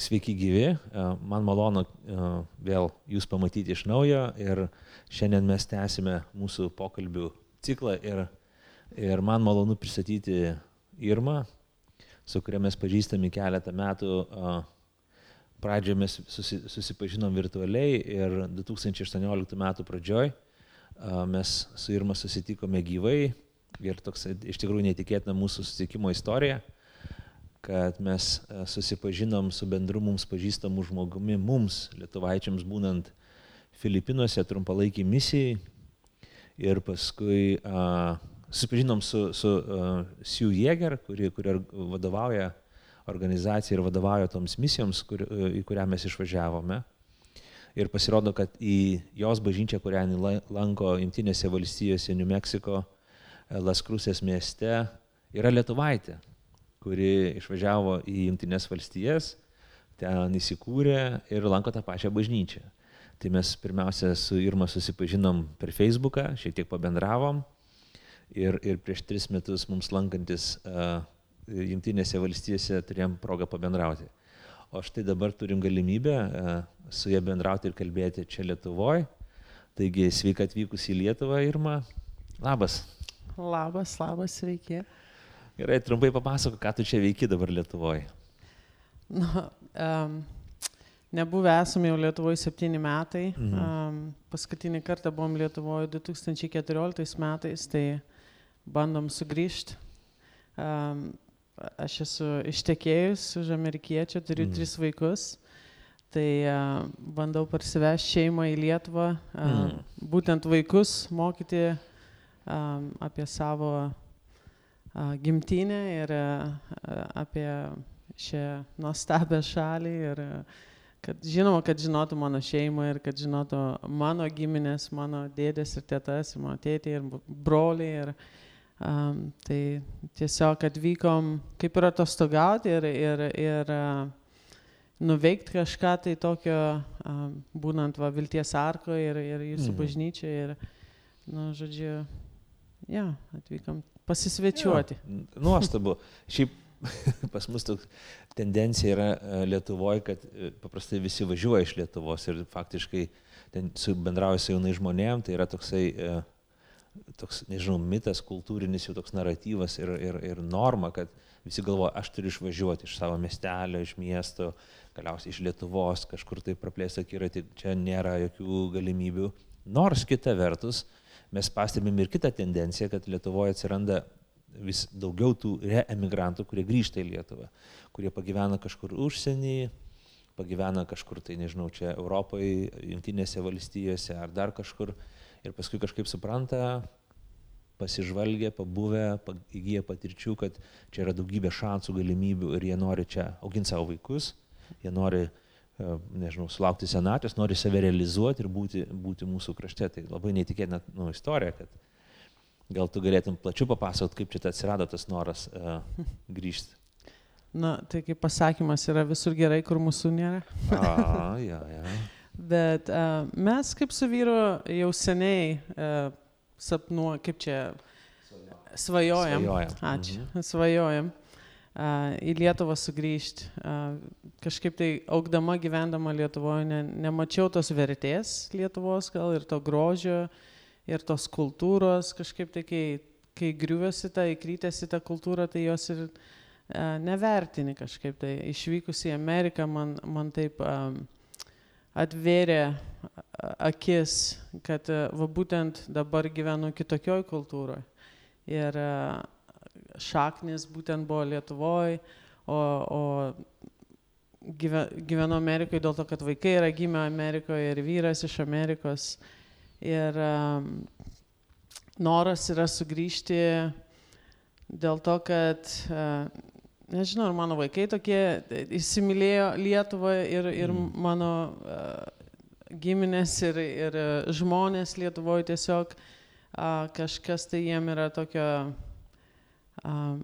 Sveiki gyvi, e, man malonu e, vėl jūs pamatyti iš naujo ir šiandien mes tęsime mūsų pokalbių ciklą ir, ir man malonu pristatyti Irmą, su kuria mes pažįstami keletą metų. E, pradžioje mes susi, susipažinom virtualiai ir 2018 metų pradžioj mes su Irma susitikome gyvai ir toks iš tikrųjų neįtikėtina mūsų susitikimo istorija kad mes e, susipažinom su bendru mums pažįstamu žmogumi, mums, lietuvaičiams būnant Filipinuose trumpalaikiai misijai. Ir paskui a, susipažinom su, su Sue Jäger, kuri, kuri vadovauja organizacijai ir vadovauja toms misijoms, kur, uh, į kurią mes išvažiavome. Ir pasirodo, kad į jos bažnyčią, kurią lanko Junktinėse valstijose, New Mexico, Las Krusės mieste, yra lietuvaitė kuri išvažiavo į Junktinės valstijas, ten įsikūrė ir lanko tą pačią bažnyčią. Tai mes pirmiausia su Irma susipažinom per Facebooką, šiek tiek pabendravom ir, ir prieš tris metus mums lankantis uh, Junktinėse valstijose turėjom progą pabendrauti. O štai dabar turim galimybę uh, su ją bendrauti ir kalbėti čia Lietuvoje. Taigi sveika atvykus į Lietuvą, Irma. Labas. Labas, labas, sveiki. Gerai, trumpai papasako, ką tu čia veiki dabar Lietuvoje. Na, um, nebuvę esame jau Lietuvoje septyni metai. Mhm. Um, paskutinį kartą buvom Lietuvoje 2014 metais, tai bandom sugrįžti. Um, aš esu ištekėjus už amerikiečio, turiu mhm. tris vaikus. Tai uh, bandau parsivešti šeimą į Lietuvą, uh, mhm. būtent vaikus mokyti um, apie savo gimtinę ir apie šią nuostabią šalį ir kad žinoma, kad žinotų mano šeimą ir kad žinotų mano giminės, mano dėdės ir tėtas, mano tėtė ir broliai. Ir, um, tai tiesiog atvykom kaip ir atostogauti ir, ir, ir uh, nuveikti kažką tai tokio, um, būnant va, Vilties arko ir, ir jūsų mhm. bažnyčioje. Ir, nu, žodžiu, ja, atvykom pasisvečiuoti. Jo, nuostabu. Šiaip pas mus toks tendencija yra e, Lietuvoje, kad e, paprastai visi važiuoja iš Lietuvos ir faktiškai ten su bendrauja su jaunai žmonėm, tai yra toksai, e, toks, nežinau, mitas, kultūrinis jau toks naratyvas ir, ir, ir norma, kad visi galvoja, aš turiu išvažiuoti iš savo miestelio, iš miesto, galiausiai iš Lietuvos, kažkur tai praplėsti akiratį, čia nėra jokių galimybių. Nors kita vertus, mes pastebim ir kitą tendenciją, kad Lietuvoje atsiranda vis daugiau tų reemigrantų, kurie grįžta į Lietuvą, kurie pagyvena kažkur užsienį, pagyvena kažkur, tai nežinau, čia Europoje, Junktinėse valstijose ar dar kažkur ir paskui kažkaip supranta, pasižvalgė, pabuvę, įgyja patirčių, kad čia yra daugybė šansų, galimybių ir jie nori čia auginti savo vaikus, jie nori E, nežinau, sulaukti senatvės, nori save realizuoti ir būti, būti mūsų krašte. Tai labai neįtikėtina nu, istorija, kad gal tu galėtum plačiau papasakot, kaip čia atsirado tas noras uh, grįžti. Na, tai kaip pasakymas yra visur gerai, kur mūsų nėra. A, ja, ja. Bet uh, mes kaip su vyru jau seniai uh, sapnuo, kaip čia svajojam. Svajojam. Ačiū. Mhm. Svajojam į Lietuvą sugrįžti. Kažkaip tai augdama, gyvendama Lietuvoje, ne, nemačiau tos vertės Lietuvos gal ir to grožio, ir tos kultūros. Kažkaip tai, kai, kai griuvėsi tą, įkrytėsi tą kultūrą, tai jos ir nevertini kažkaip. Tai išvykus į Ameriką man, man taip a, atvėrė akis, kad va būtent dabar gyvenu kitokioj kultūroje. Ir a, šaknis būtent buvo Lietuvoje, o, o gyvenu Amerikoje dėl to, kad vaikai yra gimę Amerikoje ir vyras iš Amerikos. Ir um, noras yra sugrįžti dėl to, kad, uh, nežinau, ar mano vaikai tokie įsimylėjo Lietuvą ir, ir mm. mano uh, giminės ir, ir žmonės Lietuvoje tiesiog uh, kažkas tai jiem yra tokio um,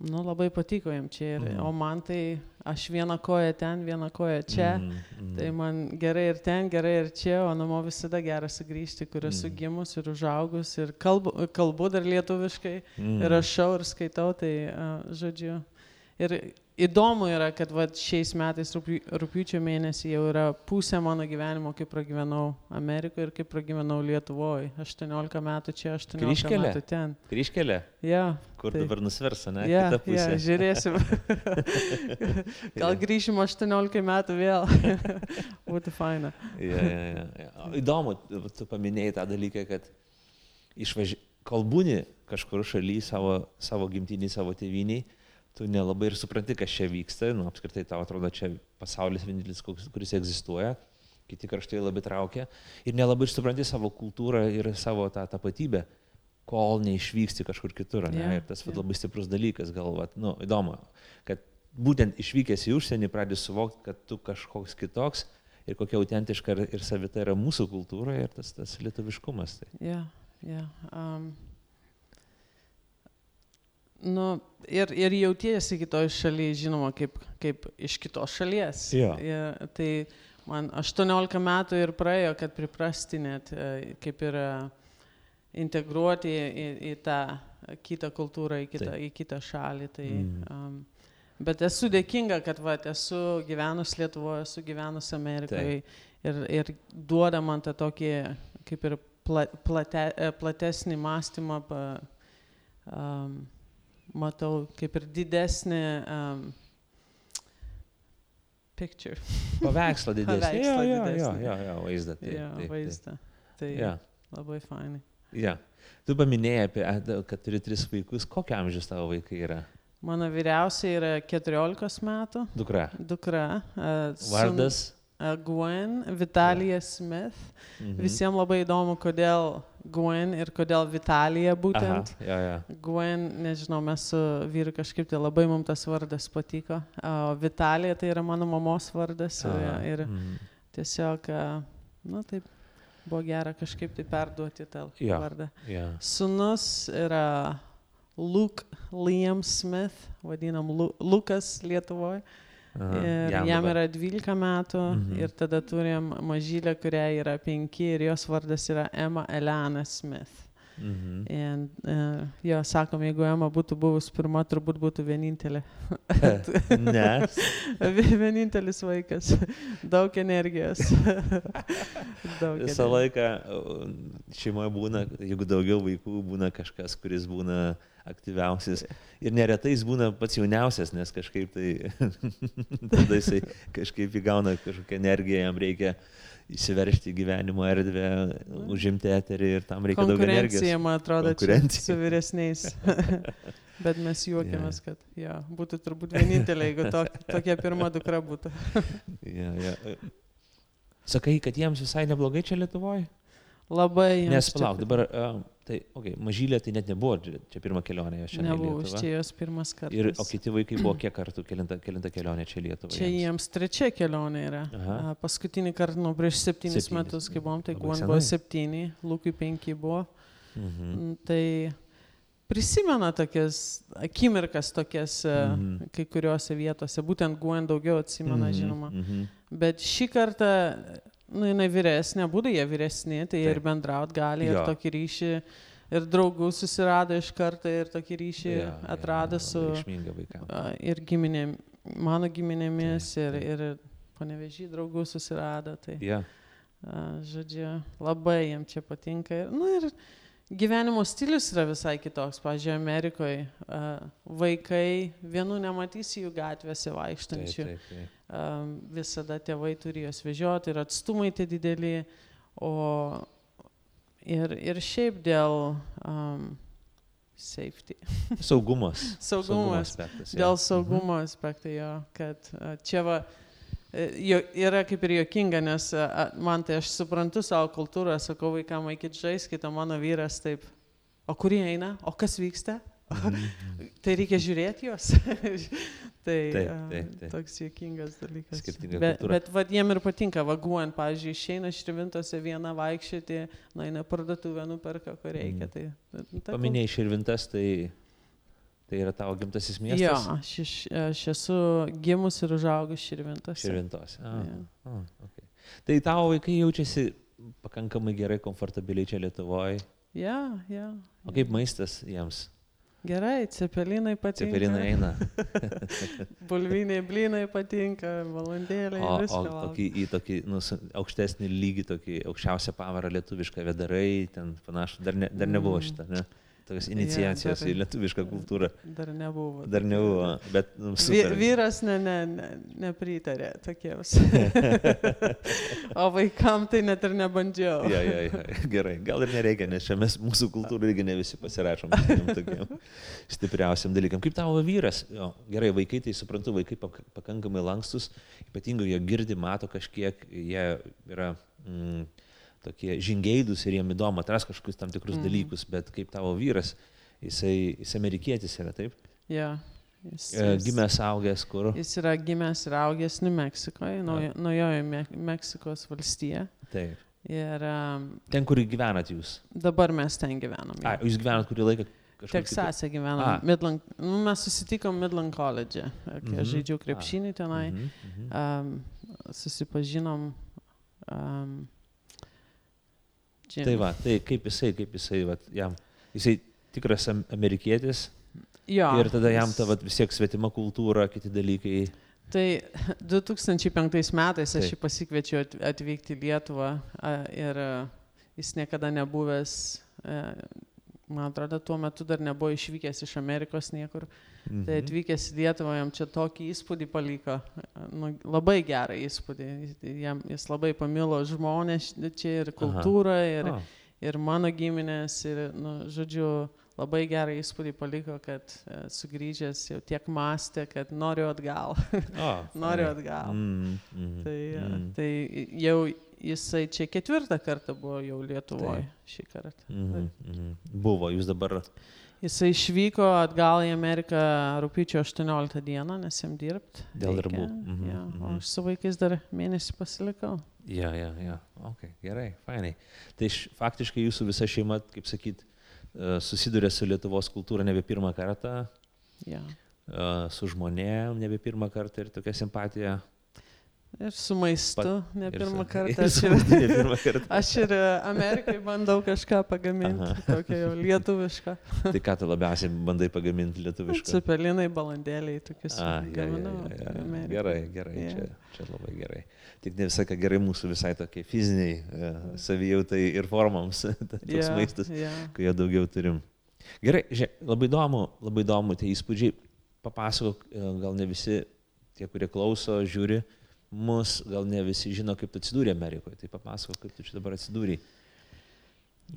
nu, labai patiko jam čia. Ir, mm. O man tai aš vieną koją ten, vieną koją čia. Mm, mm. Tai man gerai ir ten, gerai ir čia, o namo visada gera sugrįžti, kur esu mm. gimus ir užaugus. Ir kalbu, kalbu dar lietuviškai, mm. ir rašau ir skaitau, tai uh, žodžiu. Ir įdomu yra, kad va, šiais metais rūpi, rūpiučio mėnesį jau yra pusė mano gyvenimo, kaip pragyvenau Amerikoje ir kaip pragyvenau Lietuvoje. 18 metų čia, 18 Kryžkelė? metų ten. Kryškelė, Ja, kur Tai- dabar nusvers, ne? ja, Kita pusė. ja, žiūrėsim. Gal grįšim 18 metų vėl. Būtų faina. Ja, ja, ja, Įdomu, tu paminėjai tą dalyką, kad išvaži... kol būni kažkur šaly savo, savo gimtinį, savo tėviniai, tu nelabai ir supranti, kas čia vyksta, nu, apskritai tau atrodo čia pasaulis vienintelis, kuris egzistuoja, kiti kraštai labai traukia ir nelabai ir supranti savo kultūrą ir savo tą tapatybę, kol neišvyksti kažkur kitur. Ne? Jo, ir tas jo. labai stiprus dalykas, galvat, nu, įdomu, kad būtent išvykęs į užsienį pradedi suvokti, kad tu kažkoks kitoks ir kokia autentiška ir, savita yra mūsų kultūra ir tas, tas lietuviškumas. Tai. Ja, ja. Um, nu, ir, ir jautiesi kitoj šalyje, žinoma, kaip, kaip iš kitos šalies. Jo. Ir, tai man 18 metų ir praėjo, kad priprasti net, e, kaip ir e, integruoti į, į, į tą kitą kultūrą, į kitą, Taip. į kitą šalį. Tai, Mhm. um, bet esu dėkinga, kad va, esu gyvenus Lietuvoje, esu gyvenus Amerikoje ir, ir duoda man tą tokį kaip ir pla, plate, e, platesnį mąstymą, pa, um, matau kaip ir didesnį um, picture, Paveikslą didesnį. Paveikslą jo, didesnį. jo, jo, vaizdą. Taip, jo, taip, vaizdą. Tai. Ja, labai fainai. ja. Tu paminėjai, apie, kad turi tris vaikus. Kokio amžiaus tavo vaikai yra? Mano vyriausia yra 14 metų, Dukra. dukra. Uh, Vardas? Uh, Gwen, Vitalija Smith. Mhm. Visiems labai įdomu, kodėl Gwen ir kodėl Vitalija Aha, būtent. jo, jo. Gwen, nežinau, mes su vyru kažkaip tai labai mums tas vardas patiko. O Vitalija tai yra mano mamos vardas Aha, ir mhm. tiesiog, nu taip, buvo gera kažkaip tai perduoti tą Jo. vardą. Jo. Sunus yra Luke Liam Smith, vadinam Lu Lukas Lietuvoje. Jam dabar- yra 12 metų Mhm. ir tada turim mažylę, kuriai yra 5 ir jos vardas yra Emma Elena Smith. Mhm. Ir uh, jo, sakom, jeigu Ema būtų buvus pirma, turbūt būtų vienintelė. ne. Vi- Vienintelis vaikas. Daug energijos. Daug Visą energijos. laiką o, šeimoje būna, jeigu daugiau vaikų, būna kažkas, kuris būna aktyviausias. Ir neretai jis būna pats jauniausias, nes kažkaip tai tada jisai kažkaip įgauna kažkokią energiją, jam reikia įsiveršti į gyvenimo erdvę, užimti eterį ir tam reikia daug energijos. Konkurencija, man atrodo, Konkurencija. su vyresniais. Bet mes juokiamės, kad ja, būtų turbūt vienintelė, jeigu to, tokia pirma dukra būtų. Ja, ja. Sakai, kad jiems visai neblogai čia Lietuvoje? Labai. Nes palauk, dabar, a, tai, okay, mažylė tai net nebuvo, čia pirma kelionė jo šiandien. Nebuvo, čia jos pirmas kartas. Ir, o kiti vaikai buvo kiek kartų, kelinta, kelinta kelionė čia Lietuvoje? Čia jiems trečia kelionė yra. Aha. A, Paskutinį kartą, nu, prieš septynis Septynis. metus, kai buvom, tai Guan buvo septyni, Lukui penki buvo. Mhm. Mm, Tai prisimena tokias akimirkas, tokias Mhm. mhm. kai kuriuose vietose. Būtent Guan daugiau atsimena, Mhm, žinoma. mhm. Bet šį kartą, nu, jinai vyresnė, būdų jie vyresni, tai jie ir Taip. bendraut gali, ir Jo. tokį ryšį, ir draugų susirado iš karto, ir tokį ryšį Jo, jo, atrado labai su ir giminėm, mano giminėmis, Taip, ir, ir panevežį draugų susirado. Tai, Ja. a, žodžiu, labai jiem čia patinka. Ir, nu, ir gyvenimo stilius yra visai kitoks. Pavyzdžiui, Amerikoje vaikai vienų nematysi jų gatvėse Taip, vaikštančių. taip, taip. Um, visada tėvai turi juos vežioti ir atstumai tie dideli. O ir, ir šiaip dėl um, safety, Saugumas. Saugumo aspektas. dėl saugumo aspektų jo, kad čia va, yra kaip ir jokinga, nes a, man tai aš suprantu savo kultūrą, sakau vaikam, eikit žaiskite, mano vyras taip, o kur jie eina, o kas vyksta, tai reikia žiūrėti juos. tai Taip, taip, taip. toks juokingas dalykas. Skirtinga bet, kultūra. bet vad jiem ir patinka vaguojant, pavyzdžiui, išeina šrivintose vieną vaikščioti, nueina parduotuvę, nuperka, ko reikia. Mhm. Tai, ta Paminėjai Širvintas, tai, tai yra tavo gimtasis Jo, miestas? aš, iš, aš esu gimus ir užaugus širvintose. Širvintos. A, Jo. a, okay. Tai tavo vaikai jaučiasi pakankamai gerai, komfortabiliai čia Lietuvoje. Ja, ja. O kaip maistas jiems? Gerai, cepelinai patinka. Cepelinai eina. Bulviniai blynai patinka, valandėlė. O, o tokį, į tokį nu, aukštesnį lygį, tokį aukščiausią pavarą lietuvišką vedarai, ten panašu, dar, ne, dar nebuvo Mm. šitą, ne? Tokios iniciacijos dar- į lietuvišką kultūrą. Dar nebuvo. Dar nebuvo, bet nu, super. vyras ne, ne, ne, nepritarė tokiems. o vaikam tai net ir nebandžiau. Ja, ja, ja, gerai, gal ir nereikia, nes čia mes mūsų kultūrų irgi ne visi pasirašom tokiam, stipriausiam dalykam. Kaip tavo vyras? Jo, gerai, vaikai, tai suprantu, vaikai pak- pakankamai lankstus, ypatingai jie girdi, mato kažkiek, jie yra mm, tokie žingeidus ir jiem įdomu atras kažkokius tam tikrus Mhm. dalykus, bet kaip tavo vyras, jisai, jis amerikietis yra, taip? Ja, jis, E, jis, Gimęs, augęs kur? jis yra gimęs ir augęs New Meksikoje, naujo- naujoje Me Meksikos valstijoje. Taip. Ir um, Ten, kur gyvenat jūs? dabar mes ten gyvenam. A, jūs gyvenat kurį laiką? Teksase gyvenam. Midland, nu, mes susitikom Midland College, kai Mhm. aš žaidžiau krepšinį tenai. Mhm, mhm. Um, susipažinom. Um, čia- Tai va, tai kaip jisai, kaip jisai, vat, jam, jisai tikras am- amerikietis Jo, ir tada jam ta vat, vis tiek svetima kultūra, kiti dalykai. Tai 2005 metais aš jį pasikviečiau at- atvykti į Lietuvą ir a, jis niekada nebuvęs, a, man atrodo, tuo metu dar nebuvo išvykęs iš Amerikos niekur. Mhm. Tai atvykęs į Lietuvą jam čia tokį įspūdį paliko, nu, labai gerą įspūdį. Jam, jis labai pamilo žmonės čia ir kultūrą, ir, O, ir mano giminės, ir, nu, žodžiu, labai gerą įspūdį paliko, kad e, sugrįžęs jau tiek mąstė, kad noriu atgal, o, noriu atgal. Mm, mm, Tai, e, mm, tai jau jisai čia ketvirtą kartą buvo jau Lietuvoje Taip. šį kartą. mhm, mhm. Buvo, jūs dabar. Jisai išvyko atgal į Ameriką rūpiučio 18 dieną, nes jam dirbti. Dėl darbų. Mhm, Ja, o mhm. aš su vaikais dar mėnesį pasilikau. Ja, ja, ja. Ok, gerai, fainai. Tai š, faktiškai jūsų visa šeima, kaip sakyt, e, susiduria su Lietuvos kultūra nebe pirmą kartą, Ja. e, su žmonėm nebe pirmą kartą ir tokia simpatija. Ir su maistu, ne ir pirmą kartą. ir Aš su ir, pirmą kartą. aš ir e, Amerikai bandau kažką pagaminti, Aha. tokia jau lietuviška. Tai ką tu labiausiai bandai pagaminti lietuviškai? Cepelinai, balandėliai, tokius A, ja, ja, gaminau. ja, ja. Amerikoj. Gerai, gerai, Jo. čia, čia labai gerai. Tik ne visai ką gerai mūsų visai tokie fiziniai e, savijautai ir formams, toks Ja, maistas, ja. kai jo daugiau turim. Gerai, žiūrėk, labai įdomu, labai įdomu tie įspūdžiai. Papasakok, e, gal ne visi tie, kurie klauso, žiūri mus, gal ne visi žino, kaip tu atsidūrė Amerikoje. Tai papasakok, kaip tu čia dabar atsidūrė.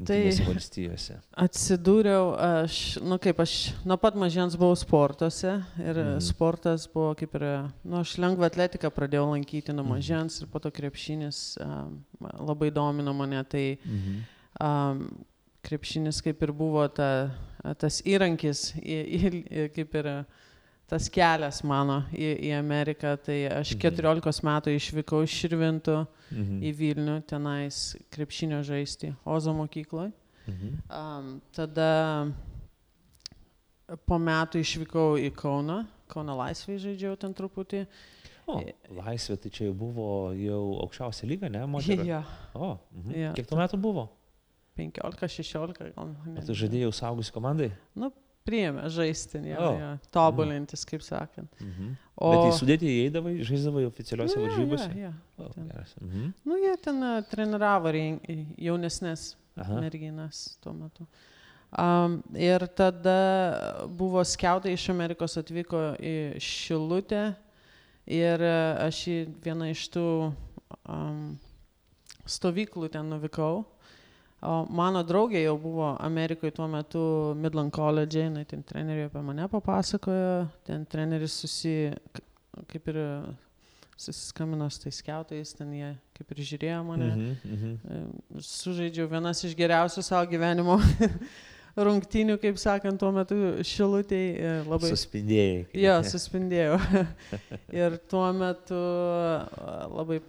Tai- valstijose. Atsidūriau, aš, nu kaip aš nuo pat mažens buvau sportuose ir mhm. sportas buvo kaip ir, nu aš lengvą atletiką pradėjau lankyti nuo Mhm. mažens ir po to krepšinis um, labai domino mane, tai Mhm. um, krepšinis kaip ir buvo ta, tas įrankis, į, į, kaip ir tas kelias mano į, į Ameriką, tai aš Mhm. 14 metų išvykau iš Širvintų Mhm. į Vilnių, tenais krepšinio žaisti Ozo mokykloje. Mhm. Um, tada po metų išvykau į Kauną, Kauno laisvėje žaidžiau ten truputį. O, laisvė tai čia jau buvo jau aukščiausia lyga, ne, moterų? Ja, O, mhm. Jo. kiek tuo metų buvo? 15-16 gal. Ar tu žadėjai saugus komandai? Priėmė žaisti, ja, O. ja, tobulintis, kaip sakant. Mhm. O Bet į sudėtį įeidavai, žaisdavai oficialiuose Nu, jo, varžybose? jo, jo, O, ten. geras. Mhm. Nu, jie ten a, treniravo ren- jaunesnės Aha. merginas tuo metu. Um, ir tada buvo skeutai iš Amerikos atvyko į Šilutę ir a, aš į vieną iš tų um, stovyklų ten nuvykau. O mano draugė jau buvo Amerikoje tuo metu Midland College, jinai ten treneriui apie mane papasakojo, ten treneris susi, kaip ir susiskambino su tais skeutais, ten jie kaip ir žiūrėjo mane. Mhm. E, Sužaidžiau vienas iš geriausių savo gyvenimo rungtynių, kaip sakant, tuo metu šilutėje labai... Suspindėjai. Jo, suspindėjau. ir tuo metu a, labai,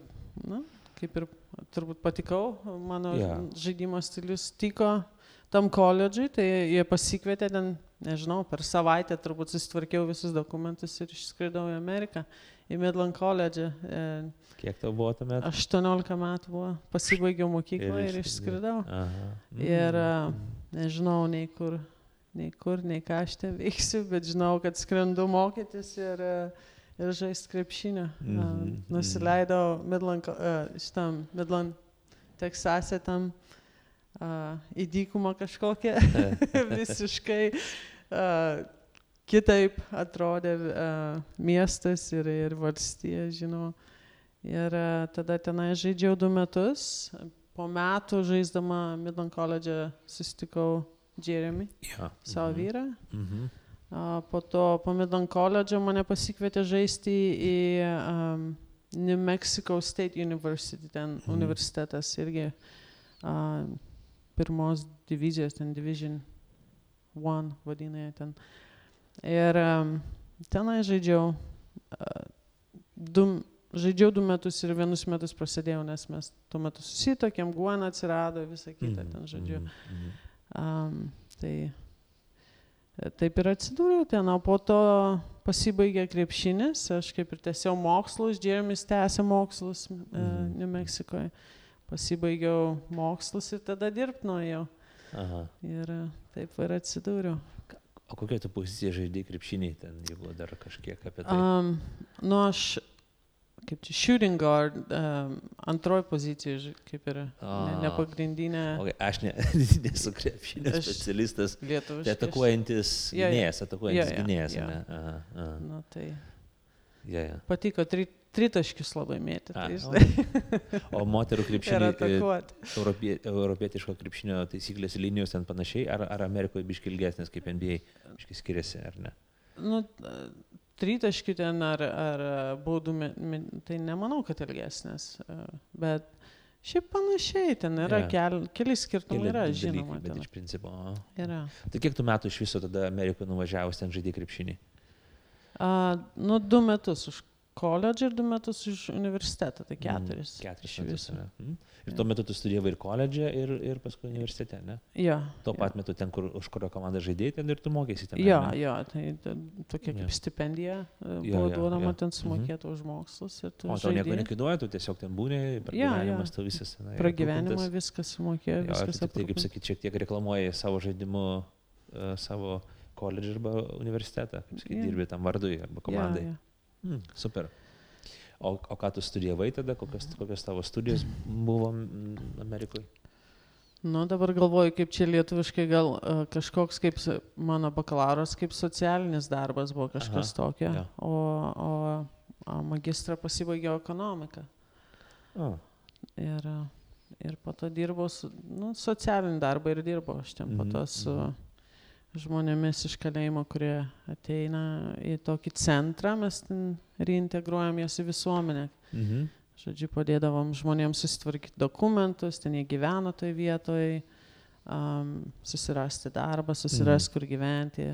na, kaip ir turbūt patikau, mano Jo. žaidimo stilius tiko tam koledžui, tai jie pasikvietė ten, nežinau, per savaitę turbūt susitvarkiau visus dokumentus ir išskridau į Ameriką, į Midland College. E, Kiek tau buvo tuomet? 18 metų buvo, pasibaigiau mokyklą ir, ir išskridau. Aha. Ir a, Mhm. nežinau nei kur, nei kur, nei ką aš ten veiksiu, bet žinau, kad skrendu mokytis ir, e, ir žaisti krepšinį. Mhm, Uh, mhm. nusileidau Midland, uh, šitam Midland, Teksase tam uh, į dykumą kažkokią visiškai uh, kitaip atrodė uh, miestas ir, ir valstija, žinoma. Ir uh, tada tenai žaidžiau du metus. Po metų žaisdama Midland College susitikau Jeremy, Ja. savo Mhm. vyrą. Mhm. A, Po to po Midland College mane pasikvietė žaisti į um, New Mexico State University, ten Mhm. universitetas irgi uh, pirmos divizijos, ten Division 1 vadina jie ten. Ir um, tenai žaidžiau, uh, du, žaidžiau du metus ir vienus metus prasidėjau, nes mes tuo metu susitokėm, guona atsirado, visa kita Mhm, ten žodžiu. mhm. Um, tai taip ir atsidūriau ten, o po to pasibaigė krepšinis, aš kaip ir tęsiau mokslus, Džeremis tęsė mokslus mm. Mhm. New Mexicoje. Pasibaigiau mokslus ir tada dirbti nuėjau. Aha. Ir e, taip ir atsidūriau. O kokia tu pozicija žaidai krepšinį, ten jeigu dar kažkiek apie tai. Um, nu aš, kaip čia, shooting guard, um, antroji pozicija, kaip ir ne, ne pagrindinė Okay, aš ne, nesu krepšinio specialistas. lietuviška. Tai atakuojantis jo. gynėjas, atakuojantis Jo, jo, gynėjas, ne? Aha, aha. Na tai Ja, ja. patiko, tri, tritaškius labai mėtyti. Tai, o, žinai, o moterų krepšinio, atakuoti. europie, europietiško krepšinio taisyklės linijos ten panašiai, ar, ar Amerikoje biški ilgesnės kaip NBA, biški skiriasi, ar ne? Nu, tritaškių ten ar, ar baudų, tai nemanau, kad ilgesnės. Bet šiaip panašiai, ten yra Jo. kel, keli skirtumai, yra dalykai, žinoma. Bet ten. iš principo. Yra. Tai kiek tų metų iš viso tada Amerikoje nuvažiavus ten žaidė krepšinį? A, nu, du metus už koledžą ir du metus už universitetą, tai keturis. Mm, keturis iš viso. Mm. Ir Jo. tuo metu tu studijavai ir koledže, ir, ir paskui universitete, ne? Jo. Tuo jo. pat metu ten, kur, už kurio komandą žaidėjai, ten ir tu mokėsi ten. Jo, ne? jo, tai ta- tokia Jo. kaip stipendija e, Jo, buvo jo, duodama jo. ten Mhm. sumokėta už mokslus. ir tu O tau nieko žaidei. nekainuoja, tu tiesiog ten būni, Jo, pragyvenimas jo. tu visas. na, Pragyvenimą viskas sumokėjo, Jo, viskas tik tai, kaip sakyti, šiek tiek reklamuoji savo žaidimu, uh, savo koledžą arba universitetą, kaip sakyti, Jo. dirbi tam vardui arba komandai. Jo, jo. Mm, super. O, o ką tu studijavai tada, kokios, kokios tavo studijos buvo mm, Amerikoje? Nu, dabar galvoju, kaip čia lietuviškai gal uh, kažkoks kaip mano bakalauras, kaip socialinis darbas buvo kažkas Aha, tokio. jo. O, o, o magistrą pasibaigiau ekonomiką. O, Ir, uh, ir po to dirbau, su, nu, socialinį darbą ir dirbau aš ten po Mhm, to su mhm. Žmonėmis iš kalėjimo, kurie ateina į tokį centrą, mes ten reintegruojam jas į visuomenę. mhm. Žodžiu, padėdavom žmonėms susitvarkyti dokumentus, ten jie gyveno toje vietoje, um, susirasti darbą, susirasti, kur gyventi.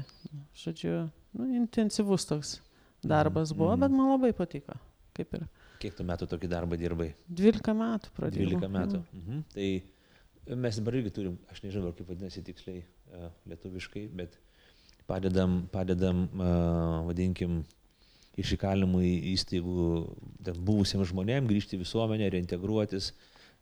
Žodžiu, nu, intensyvus toks darbas Mhm, buvo, mhm. bet man labai patiko. Kaip ir Kiek tu metų tokį darbą dirbai? 12 metų pradėjau. 12 metų. Mhm. Tai mes dabar irgi turim, aš nežinau, kaip vadinasi tiksliai lietuviškai, bet padedam, padedam uh, vadinkim, iš įkalimų įstaigų buvusiems žmonėms grįžti į visuomenę, reintegruotis,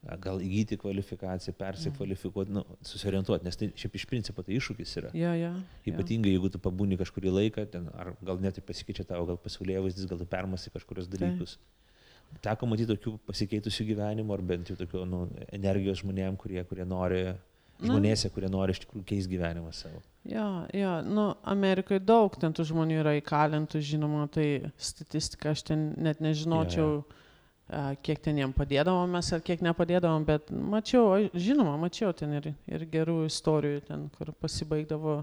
a, gal įgyti kvalifikaciją, persikvalifikuoti, nu, susiorientuoti, nes tai šiaip iš principo tai iššūkis yra. Jo, jo. jo. Ypatingai jeigu tu pabūni kažkurį laiką, ten, ar gal net ir pasikeičia tavo, gal pasaulėje vaizdis, gal tu permasi kažkurios dalykus. Teko matyti tokių pasikeitusių gyvenimų, ar bent jau tokių nu, energijos žmonėm, kurie, kurie nori. Žmonėse, kurie nori iš tikrųjų keisti gyvenimą savo. Jo, jo, nu, Amerikoje daug ten tų žmonių yra įkalintų, žinoma, tai statistika aš ten net nežinočiau, a, kiek ten jiem padėdavom mes ar kiek nepadėdavom, bet mačiau, žinoma, mačiau ten ir, ir gerų istorijų, ten, kur pasibaigdavo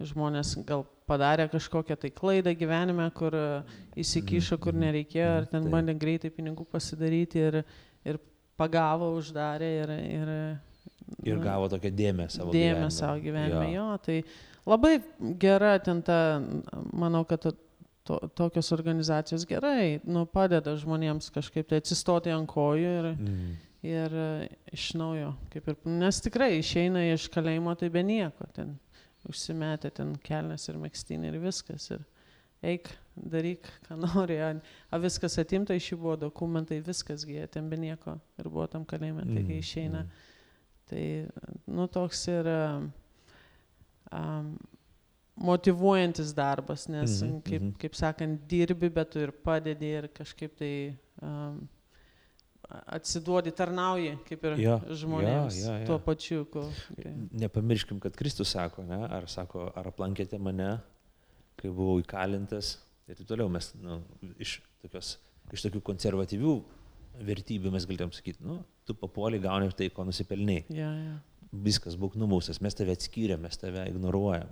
žmonės gal padarė kažkokią tai klaidą gyvenime, kur įsikišo, kur Mhm, nereikėjo, ar mhm, ten bandė greitai pinigų pasidaryti ir, ir pagavo, uždarė ir, ir Ir gavo tokią dėmesį savo dėmesį gyvenime. savo gyvenime. Jo. jo, tai labai gera ten ta, manau, kad to, to, tokios organizacijos gerai, nu, padeda žmonėms kažkaip tai atsistoti ant kojų ir, Mm. ir e, iš naujo, kaip ir, nes tikrai išeina iš kalėjimo tai be nieko, ten užsimetė ten kelnes ir mėgstinį ir viskas. Ir eik, daryk, ką nori. A, viskas atimta iš jų buvo dokumentai, viskas gyja, ten be nieko ir buvo tam kalėjime, tai kai Mm, išeina. mm. Tai, nu, toks ir um, motivuojantis darbas, nes, Mhm, kaip, mhm. kaip sakant, dirbi, bet tu ir padedi ir kažkaip tai um, atsiduodi, tarnauji, kaip ir Jo, žmonėms jo, jo, jo. tuo pačiu. Ko, kai- Nepamirškim, kad Kristus sako, ne, ar sako, ar aplankėte mane, kai buvau įkalintas ir taip toliau. Mes nu, iš, tokios, iš tokių konservatyvių vertybių mes galėtum sakyti, nu, tu papuoliai gauni tai, ko nusipelniai. ja, ja. Viskas būk numaustas, mes tave atskyrėm, mes tave ignoruojam.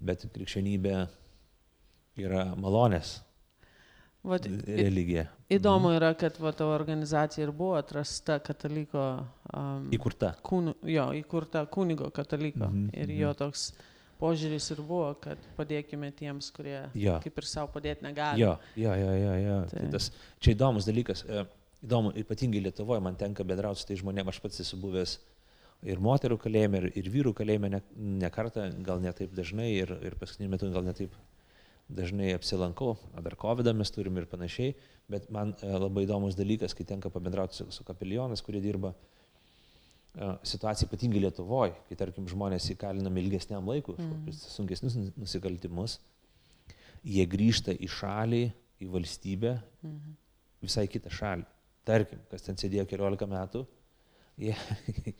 Bet krikščionybė yra malonės Vat, religija. įdomu yra, kad va, ta organizacija ir buvo atrasta kataliko um, Įkurta. kūnu, jo, įkurta kunigo kataliko. Mhm, Ir jo toks požiūris ir buvo, kad padėkime tiems, kurie Jo. kaip ir savo padėti negali. Jo, jo, jo, jo. jo. Tai Tai- tas, čia įdomus dalykas. e, Įdomu, ypatingai Lietuvoje man tenka bendrauti su tai žmonėmis, aš pats esu buvęs ir moterų kalėjime, ir, ir vyrų kalėjime ne, ne kartą, gal ne taip dažnai, ir, ir paskutiniu metu gal ne taip dažnai apsilankau, dar COVID mes turim ir panašiai, bet man e, labai įdomus dalykas, kai tenka pabendrauti su, su kapelionais, kurie dirba e, situacija ypatingai Lietuvoje, kai tarkim žmonės įkalinami ilgesniam laikui, Mm. mm. sunkesnius nusikaltimus, jie grįžta į šalį, į valstybę, Mhm. visai kitą šalį. Tarkim, kas ten sėdėjo keliolika metų, jie,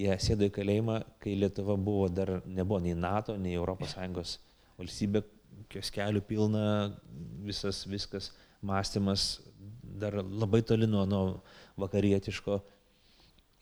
jie sėdo į kalėjimą, kai Lietuva buvo dar, nebuvo nei NATO, nei ES valstybė, kelių pilna, visas, viskas, mąstymas dar labai toli nuo, nuo vakarietiško.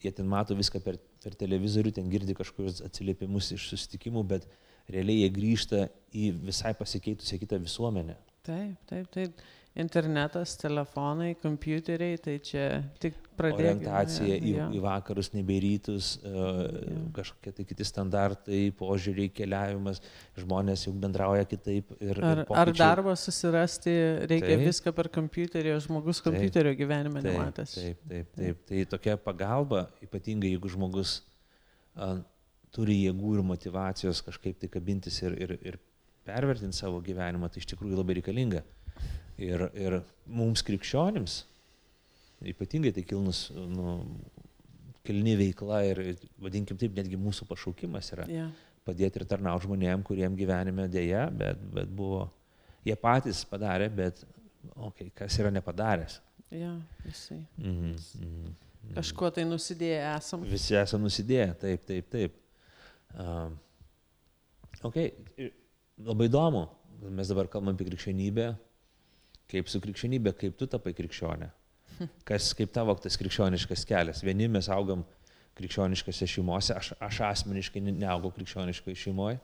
Jie ten mato viską per, per televizorių, ten girdi kažkokius atsiliepimus iš susitikimų, bet realiai jie grįžta į visai pasikeitusią kitą visuomenę. Taip, taip, taip. Internetas, telefonai, kompiuteriai, tai čia tik pradėti. orientacija į, į vakarus, nebe rytus, e, Jo. kažkokie tai kiti standartai, požiūriai, keliavimas, žmonės juk bendrauja kitaip. Ir, Ar, ir ar darbą susirasti reikia Taip. viską per kompiuterį, o žmogus Taip. kompiuterio gyvenime Taip, nematęs. Taip, taip, taip. Tai tokia pagalba, ypatingai jeigu žmogus a, turi jėgų ir motivacijos kažkaip tai kabintis ir, ir, ir pervertinti savo gyvenimą, tai iš tikrųjų labai reikalinga. Ir, ir mums krikščionims, ypatingai tai kilnus, nu, kilni veikla ir, vadinkim taip, netgi mūsų pašaukimas yra Ja. padėti ir tarnauti žmonėm, kuriem gyvenime dėja, bet, bet buvo, jie patys padarė, bet, okei, okay, kas yra nepadaręs. Ja, visi. Mhm, mhm, mhm. Kažkuo tai nusidėję esam. Visi esame nusidėję, taip, taip, taip. Um, ok, labai įdomu, mes dabar kalbam apie krikščionybę, kaip su krikščionybė, kaip tu tapai krikščionė. Kas, kaip tavo tas krikščioniškas kelias. Vieni mes augam krikščioniškose šeimose, aš, aš asmeniškai ne- neaugau krikščioniškoje šeimoje,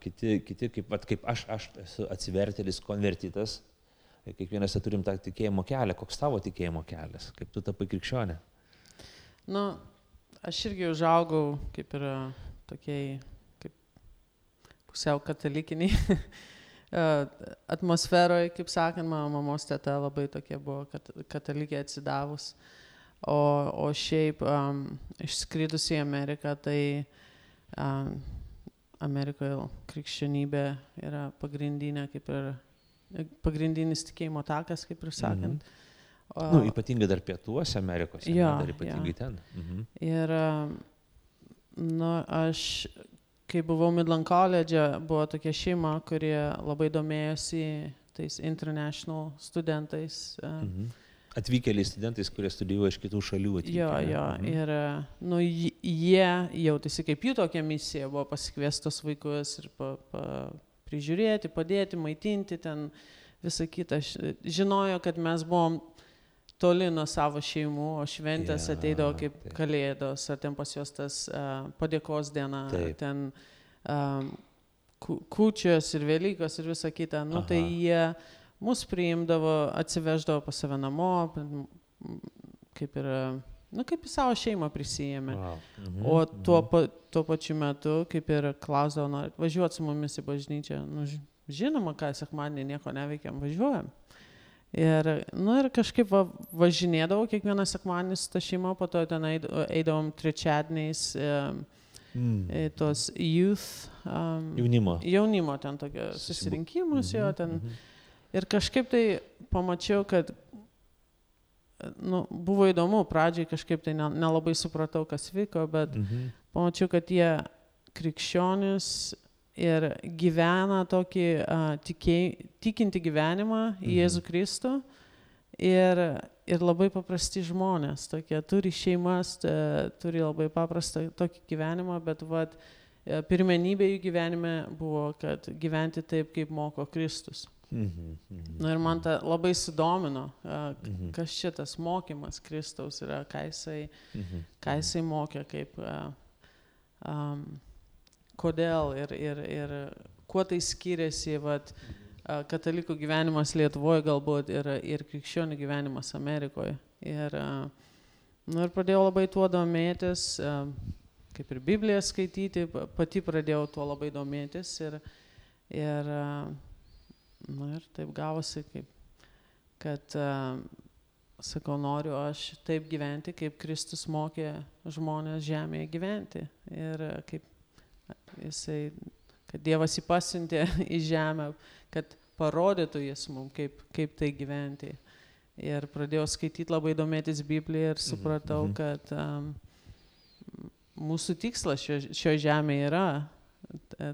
kiti, kiti kaip, vat, kaip aš, aš esu atsivertėlis, konvertitas, Ir kiekvienas turim tą tikėjimo kelią. Koks tavo tikėjimo kelias, kaip tu tapai krikščionė? Nu, aš irgi užaugau kaip ir tokiai, kaip pusiau katalikiniai atmosferoje, kaip sakant, mano mamos teta labai tokia buvo kat, katalikė atsidavus. O, o šiaip um, išskridus į Ameriką, tai um, Amerikoje krikščionybė yra pagrindinė, kaip ir pagrindinis tikėjimo takas, kaip ir sakant. O, Nu, ypatingai dar pietuose Amerikos, Jo, dar ypatingai jo. ten. Mhm. Ir, nu, aš, kai buvau Midland College, buvo tokia šeima, kurie labai domėjosi tais international studentais. Mhm. Mhm. Atvykėliai studentais, kurie studijuoja iš kitų šalių. atvykę, Jo, jo, Mhm. ir, nu, jie jautėsi kaip jų tokia misija, buvo pasikviestos vaikus ir pa, pa, prižiūrėti, padėti, maitinti ten visą kitą. Žinojo, kad mes buvom toli nuo savo šeimų, o šventės yeah, ateidavo kaip taip. kalėdos, ar ten pas juos tas uh, padėkos diena, Taip. ten um, kūčios ir Velykos ir visa kita. Nu, tai Aha. jie mus priimdavo, atsiveždavo pas save namo, kaip ir, nu, kaip į savo šeimą prisijėmė. Wow. Mhm. O tuo, pa, tuo pačiu metu, kaip ir klausdavo, važiuoti su mumis į bažnyčią. Nu, ži- žinoma, ką sekmadienį nieko neveikiam, važiuojam. Ir, nu, ir kažkaip va, važinėdavau kiekvieną sekmadienį su ta šeima, po to ten eid- eidavom trečiadieniais e, Mm. į tos youth. Um, Jaunimo. jaunimo ten tokie Susibu- susirinkimus, jo Mhm, ten. mhm. Ir kažkaip tai pamačiau, kad nu, buvo įdomu, pradžiai kažkaip tai ne- nelabai supratau, kas vyko, bet Mhm. pamačiau, kad jie krikščionis ir gyvena tokį uh, tikėj, tikinti gyvenimą į Jėzų Kristų. Ir, ir labai paprasti žmonės, tokie turi šeimas, turi labai paprastą tokį gyvenimą, bet vat, e, pirmenybė jų gyvenime buvo, kad gyventi taip, kaip moko Kristus. Mhm. Mhm. Na ir man ta labai sudomino, Mhm. kas šitas mokymas Kristaus yra, ką jisai, Mhm. ką jisai mokė, kaip, um, kodėl ir, ir, ir kuo tai skiriasi, vat, katalikų gyvenimas Lietuvoje galbūt ir, ir krikščionių gyvenimas Amerikoje. Ir, nu, ir pradėjau labai tuo domėtis, kaip ir Bibliją skaityti, pa- pati pradėjau tuo labai domėtis ir, ir Na ir taip gavosi, kaip, kad, sakau, noriu aš taip gyventi, kaip Kristus mokė žmonės žemėje gyventi. Ir kaip jisai, kad Dievas jį pasiuntė į žemę, kad parodytų jis mums, kaip, kaip tai gyventi. Ir pradėjau skaityti labai domėtis Bibliją ir supratau, mhm. kad um, mūsų tikslas šio, šio žemėje yra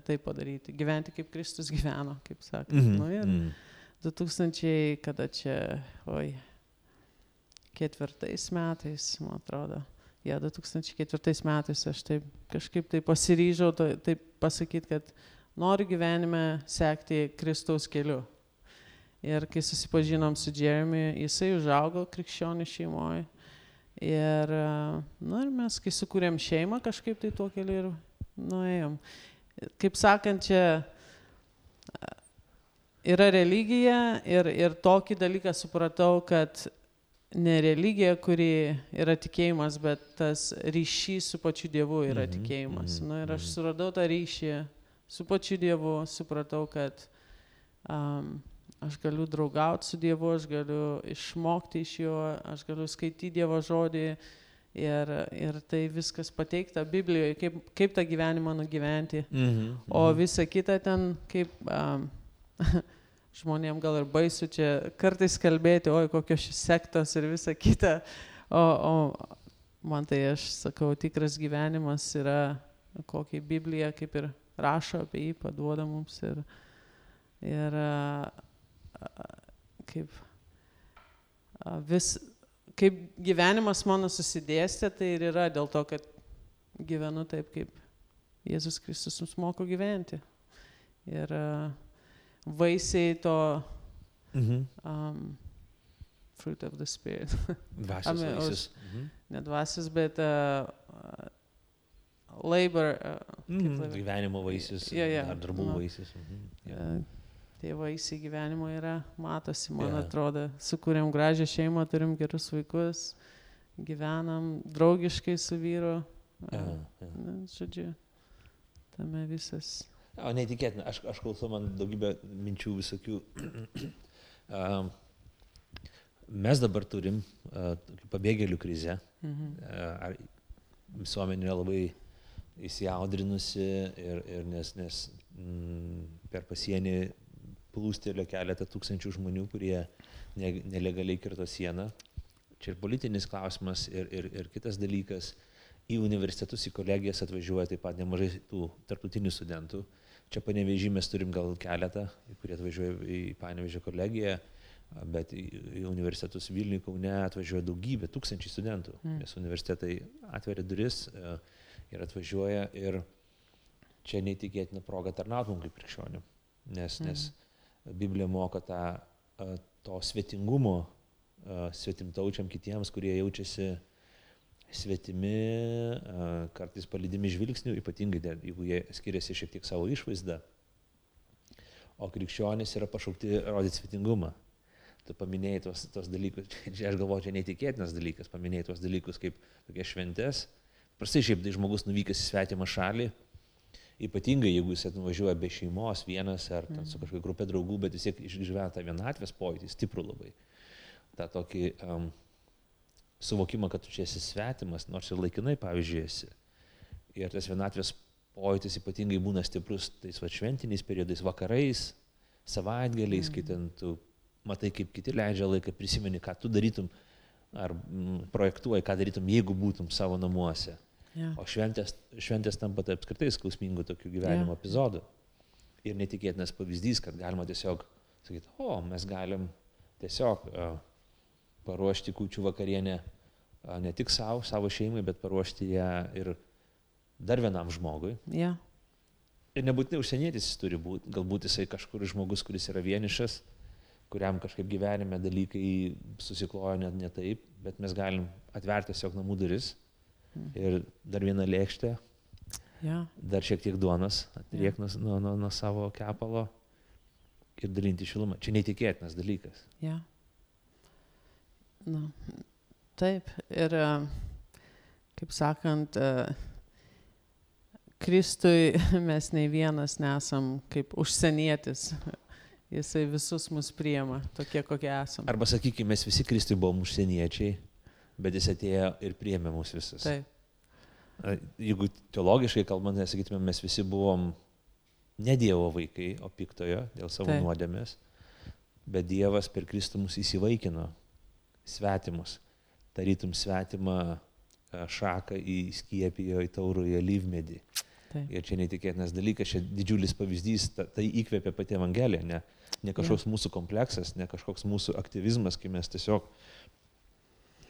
tai padaryti, gyventi kaip Kristus gyveno, kaip sakant. Mhm. Nu, ir Mhm. 2000, kada čia, oi, ketvirtais metais, man atrodo. Ja, 2004 metais aš taip kažkaip tai pasiryžau taip pasakyti, kad noriu gyvenime sekti Kristaus keliu. Ir kai susipažinom su Jeremy, jisai užaugo krikščionių šeimoje. Ir, nu, ir mes, kai sukūrėm šeimą, kažkaip tai tuo keliu ir nuėjom. Kaip sakant, čia yra religija ir, ir tokį dalyką supratau, kad ne religija, kuri yra tikėjimas, bet tas ryšys su pačiu Dievu yra Mhm, tikėjimas. mhm, Na ir aš mhm. suradau tą ryšį su pačiu Dievu, supratau, kad um, aš galiu draugauti su Dievu, aš galiu išmokti iš jo, aš galiu skaityti Dievo žodį. Ir, ir tai viskas pateikta Biblijoje, kaip, kaip tą gyvenimą nugyventi. Mhm. O Mhm. visa kita ten, kaip um, žmonėm gal ir baisu čia kartais kalbėti, oi kokios sektos ir visa kita. O, o man tai aš sakau, tikras gyvenimas yra, kokį Biblija kaip ir rašo apie jį, paduoda mums. Ir, ir kaip, vis, kaip gyvenimas mano susidėstė, tai ir yra dėl to, kad gyvenu taip, kaip Jėzus Kristus mums moko gyventi. Ir uh, vaisiai to Mhm. um, fruit of the spirit, Dvasios Ame- o- vaisius. Mhm. ne dvasios, bet uh, uh, labor, uh, Mhm. labor? Gyvenimo vaisius. Jo, jo, Ar darbų nu. vaisius. Mhm. Jo. uh, tie vaisiai gyvenimo yra, matosi, man Jo. atrodo, sukūrėm gražią šeimą, turim gerus vaikus, gyvenam draugiškai su vyru. Uh, Jo, jo. na, žodžiu, tame visas. O neįtikėtina, aš, aš klausau man daugybę minčių visokių. Mes dabar turim pabėgėlių krizę. Mhm. Visuomenė yra labai įsiaudrinusi ir, ir nes, nes mm, per pasienį plūstelio keletą tūkstančių žmonių, kurie ne, nelegaliai kirto sieną. Čia ir politinis klausimas, ir, ir, ir kitas dalykas. Į universitetus, į kolegijas atvažiuoja taip pat nemažai tų tarptautinių studentų. Čia panevežį mes turim gal keletą, kurie atvažiuoja į panevežį kolegiją, bet į, universitetus Vilniuje, Kaune atvažiuoja daugybė, tūkstančiai studentų, Mm. nes universitetai atveria duris e, ir atvažiuoja ir čia neįtikėtina proga tarnauti mums kaip krikščionių, nes, Mm. nes Biblija moko tą, e, to svetingumo e, svetimtaučiam kitiems, kurie jaučiasi svetimi, kartais palydimi žvilgsnių, ypatingai jeigu jie skiriasi šiek tiek savo išvaizdą. O krikščionys yra pašaukti rodyti svetingumą. Tu paminėjai tos, tos dalykus, čia aš galvoju, čia neįtikėtinas dalykas, paminėjai tos dalykus kaip tokie šventės. Prastai šiaip tai žmogus nuvykęs į svetimą šalį, ypatingai jeigu jis nuvažiuoja be šeimos, vienas ar ten su kažkokia grupė draugų, bet vis tiek išgyvena tą vienatvės pojūtį, stiprų labai. Ta tokį um, suvokimą, kad tu čia esi svetimas, nors ir laikinai, pavyzdžiui, esi. Ir tas vienatvės pojūtis ypatingai būna stiprus tais va šventiniais periodais, vakarais, savaitgaliais, kai ten tu matai, kaip kiti leidžia laiką, prisimeni, ką tu darytum, ar mm, projektuoji, ką darytum, jeigu būtum savo namuose. Ja. O šventės, šventės tampa tai apskritai skausmingų tokių gyvenimo Jo. epizodų. ir netikėtinas pavyzdys, kad galima tiesiog sakyti, o mes galim tiesiog uh, paruošti kūčių vakarienę ne tik savo, savo šeimai, bet paruošti ją ir dar vienam žmogui. Yeah. Ir nebūtinai užsienietis jis turi būti, galbūt jisai kažkur žmogus, kuris yra vienišas, kuriam kažkaip gyvenime dalykai susiklojo net ne taip, bet mes galim atverti tiesiog namų duris ir dar vieną lėkštę, Yeah. dar šiek tiek duonos, atriek nuo, nuo, nuo, nuo savo kepalo ir dalinti šilumą. Čia neįtikėtinas dalykas. Yeah. Nu, taip, ir e, kaip sakant, e, Kristui mes nei vienas nesam kaip užsienietis. Jisai visus mus priema, tokie kokie esame. Arba sakykime, mes visi Kristui buvom užsieniečiai, bet jis atėjo ir priėmė mus visus. Taip, A, Jeigu teologiškai kalbant, tai sakytume, mes visi buvom ne Dievo vaikai, o piktojo dėl savo Taip. nuodėmės, bet Dievas per Kristų mus įsivaikino svetimus, tarytum svetimą a, šaką įskiepijo į taurųjį lyvmedį. taip. Ir čia neįtikėtinas dalykas, čia didžiulis pavyzdys, ta, tai įkvėpia pati Evangelija, ne, ne kažkoks mūsų kompleksas, ne kažkoks mūsų aktyvizmas, kai mes tiesiog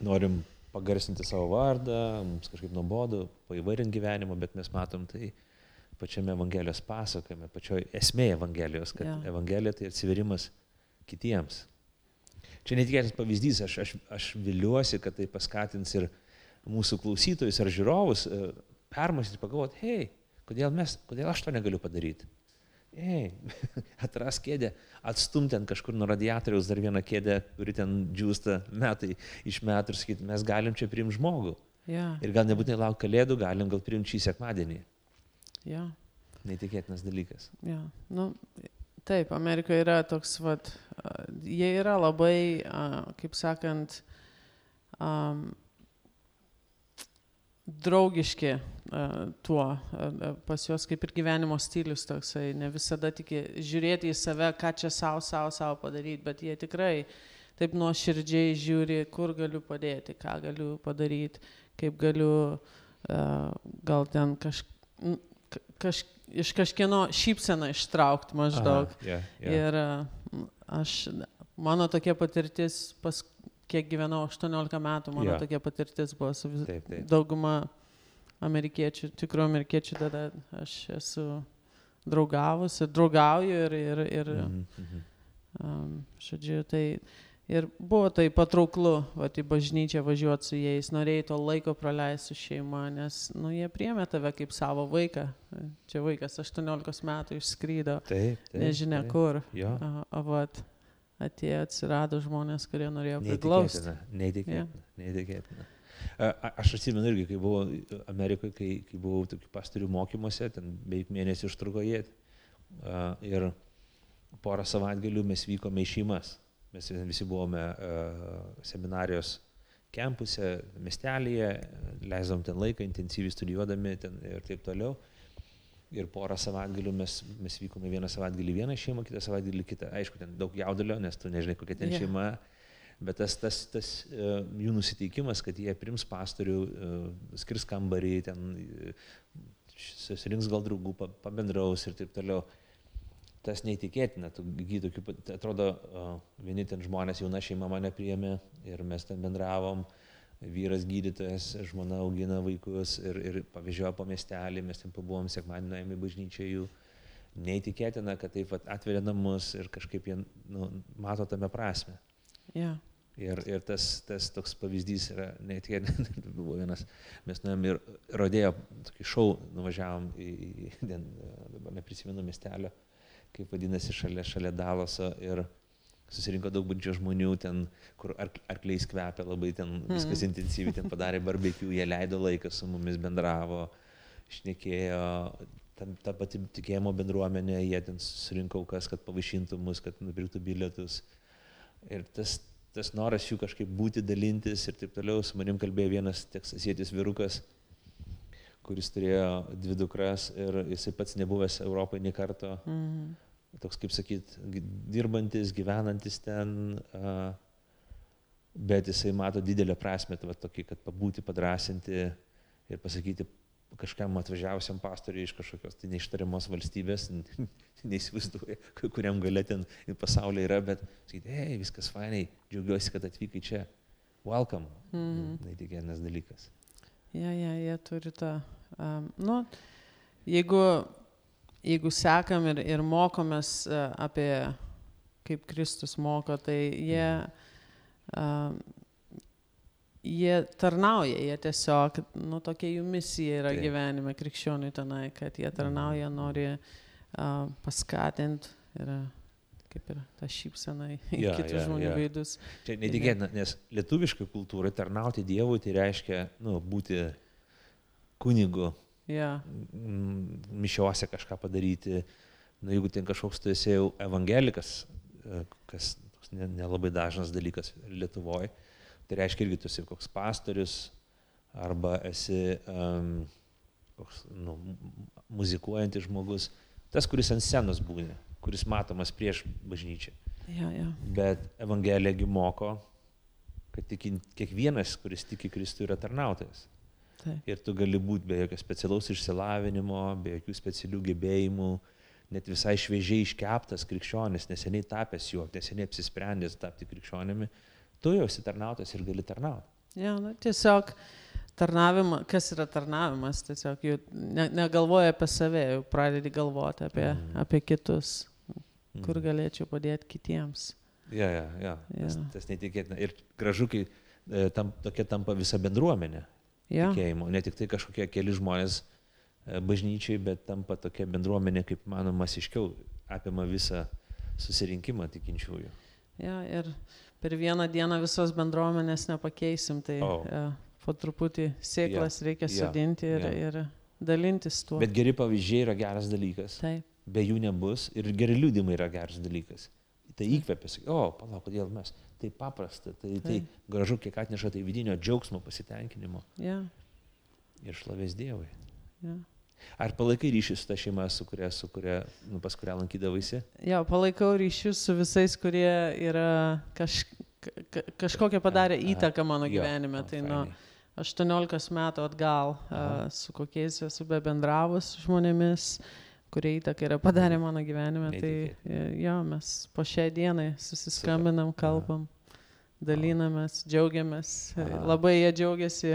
norim pagarsinti savo vardą, mums kažkaip nuobodu, paįvairinti gyvenimą, bet mes matom tai pačiame Evangelijos pasakojime, pačioj esmė Evangelijos, kad yeah. Evangelija tai atsiverimas kitiems. Čia netikėtas pavyzdys, aš, aš, aš viliuosi, kad tai paskatins ir mūsų klausytojus ar žiūrovus e, permastyti, pagalvoti, hei, kodėl, mes, kodėl aš to negaliu padaryti? Ei, atras kėdę, atstumti ten kažkur nuo radiatoriaus dar vieną kėdę, kuri ten džiūsta metai iš metų ir sakyti, mes galim čia priimti žmogų. Yeah. Ir gal nebūtinai laukti kalėdų, galim gal priimti šį sekmadienį. Yeah. Neįtikėtinas dalykas. Ja, nu, taip, Amerikoje yra toks, vat, jie yra labai, kaip sakant, um, draugiški a, tuo, a, pas juos kaip ir gyvenimo stilius toksai, ne visada tik žiūrėti į save, ką čia savo, savo, savo padaryti, bet jie tikrai taip nuoširdžiai žiūri, kur galiu padėti, ką galiu padaryti, kaip galiu uh, gal ten kaž, kaž, iš kažkieno šypseną ištraukti maždaug. Aha, yeah, yeah. Ir uh, aš, mano tokia patirtis, pas kiek gyvenau 18 metų, mano Jo. tokia patirtis buvo su vis, Taip, taip. dauguma amerikiečių, tikrų amerikiečių, tada aš esu draugavus ir draugauju ir, ir, ir Mhm, mhm. um, žodžiu, tai ir buvo tai patrauklu, va, į bažnyčią važiuoti su jais, norėjai to laiko praleisti su šeima, nes, nu, jie priemė tave kaip savo vaiką. Čia vaikas 18 metų išskrydo, Taip, taip. nežinia taip. kur. Jo. A, a, vat, atėjo, atsirado žmonės, kurie norėjo priglausti. Neįtikėtina. Neįtikėtina. neįtikėtina. A- Aš atsimenu irgi, kai buvau Amerikoje, kai, kai buvau tokių pastorių mokymuose, ten beveik mėnesį užtruko jie. Ir porą savaitgalių mes vykome į šeimas. Mes visi buvome a, seminarijos kempuse, miestelėje, leisdom ten laiką, intensyviai studijuodami ten ir taip toliau. Ir porą savaitgalių mes, mes vykome vieną savaitgalį vieną šeimą, kitą savaitgalį kitą. Aišku, ten daug jaudulio, nes tu nežinai, kokia ten yeah. šeima. Bet tas, tas, tas uh, jų nusiteikimas, kad jie prims pastorių, uh, skirs kambarį, ten susirinks gal draugų, pa, pabendraus ir taip toliau. Tas neįtikėtina, tu gydy tokių, pat- atrodo, uh, vieni ten žmonės, jauna šeima mane priėmė ir mes ten bendravom, vyras gydytojas, žmona augina vaikus ir, ir pavyzdžiojo po miestelį, mes ten pabuvom sekmadienį nuėjome į bažnyčią jų. Neįtikėtina, kad taip atveria namus ir kažkaip jie nu, mato tame prasme. Yeah. Ir, ir tas, tas toks pavyzdys yra neįtikėtinas. Buvo vienas, mes nuėjom ir rodėjo tokį šau, nuvažiavom į, į ten, dabar neprisimenu miestelio, kaip vadinasi, šalia, šalia Dalaso ir susirinko daug bandžio žmonių ten, kur ark, arkliais kvepia labai ten, viskas Mhm. intensyviai, ten padarė barbekių, jie leido laiką su mumis bendravo, šnekėjo, ten ta pati tikėjimo bendruomenė, jie ten susirinko aukas, kad pavaišintų mus, kad nupirktų bilietus. Ir tas, tas noras jų kažkaip būti, dalintis ir taip toliau, su manim kalbėjo vienas teksasietis vyrukas, kuris turėjo dvi dukras ir jisai pats nebuvęs Europoje nei karto, Mm. Toks kaip sakyt, dirbantis, gyvenantis ten, bet jisai mato didelę prasme, tai va tokį, kad pabūti, padrasinti ir pasakyti, kažkam atvažiavusiam pastoriui iš kažkokios tai neištariamos valstybės, neįsivaizduoju, kuriam galia ten pasaulyje yra, bet sakyti, hei, viskas fainai, džiaugiuosi, kad atvykai čia. Welcome. Mm. Neįtikėtinas dalykas. Ja, ja, jie turi tą, um, nu, jeigu, jeigu sekam ir, ir mokomės uh, apie kaip Kristus moko, tai jie, um, jie tarnauja, jie tiesiog, nu, tokia jų misija yra Taip. gyvenime krikščioniui tenai, kad jie tarnauja, nori uh, paskatinti ir kaip ir ta šypsena į ja, kitų ja, žmonių ja. veidus. Čia netikėtina, nes lietuviškai kultūrai tarnauti Dievui tai reiškia nu, būti kunigu, ja. mišiuose kažką padaryti. Nu, jeigu ten kažkoks tu esi jau evangelikas, e, kas nelabai ne dažnas dalykas Lietuvoje, tai reiškia irgi tu esi koks pastorius arba esi um, koks, nu, muzikuojantis žmogus, tas, kuris ant scenos būni kuris matomas prieš bažnyčią. Ja, ja. Bet Evangelija moko, kad tiki, kiekvienas, kuris tiki Kristų, yra tarnautojas. Taip. Ir tu gali būti be jokio specialaus išsilavinimo, be jokių specialių gebėjimų, net visai šviežiai iškeptas krikščionis, neseniai tapęs juo, neseniai apsisprendęs tapti krikščionimi, tu jau esi tarnautas ir gali tarnauti. Ja, nu, tiesiog tarnavimą, kas yra tarnavimas, tiesiog jau ne, negalvoja apie save, jau pradedi galvoti apie, mm. apie kitus kur mhm. galėčiau padėti kitiems. Ja, ja, ja. Tas, tas netikėtina. Ir gražu, kai e, tam, tokia tampa visa bendruomenė ja. tikėjimo. Ne tik tai kažkokie keli žmonės e, bažnyčiai, bet tampa tokia bendruomenė, kaip manoma, masiškiau apima visą susirinkimą tikinčiųjų. Ja, ir per vieną dieną visos bendruomenės nepakeisim, tai oh. ja, po truputį sėklas ja. reikia sudinti ja. ir, ja. ir dalintis tuo. Bet geri pavyzdžiai yra geras dalykas. Taip be jų nebus ir geri liūdimai yra geras dalykas. Tai įkvėpia, sakai, o, palauk, kodėl mes. Tai paprasta, tai, tai gražu, kiek atneša tai vidinio džiaugsmo, pasitenkinimo. Yeah. Ir šlovės Dievui. Yeah. Ar palaikai ryšį su ta šeima, su kuria, su kuria nu, pas kurią lankydavaisi? Jo, palaikau ryšius su visais, kurie yra kaž, ka, kažkokią padarę įtaką mano gyvenime. Jo, tai nuo 18 metų atgal, Aha. su kokiais esu be bendravus žmonėmis. Uh, kurie įtaką yra padarę mano gyvenime. Tai e, jo, mes po šiai dienai susiskambinam, kalbam, dalinamės, džiaugiamės. Aha. Labai jie džiaugiasi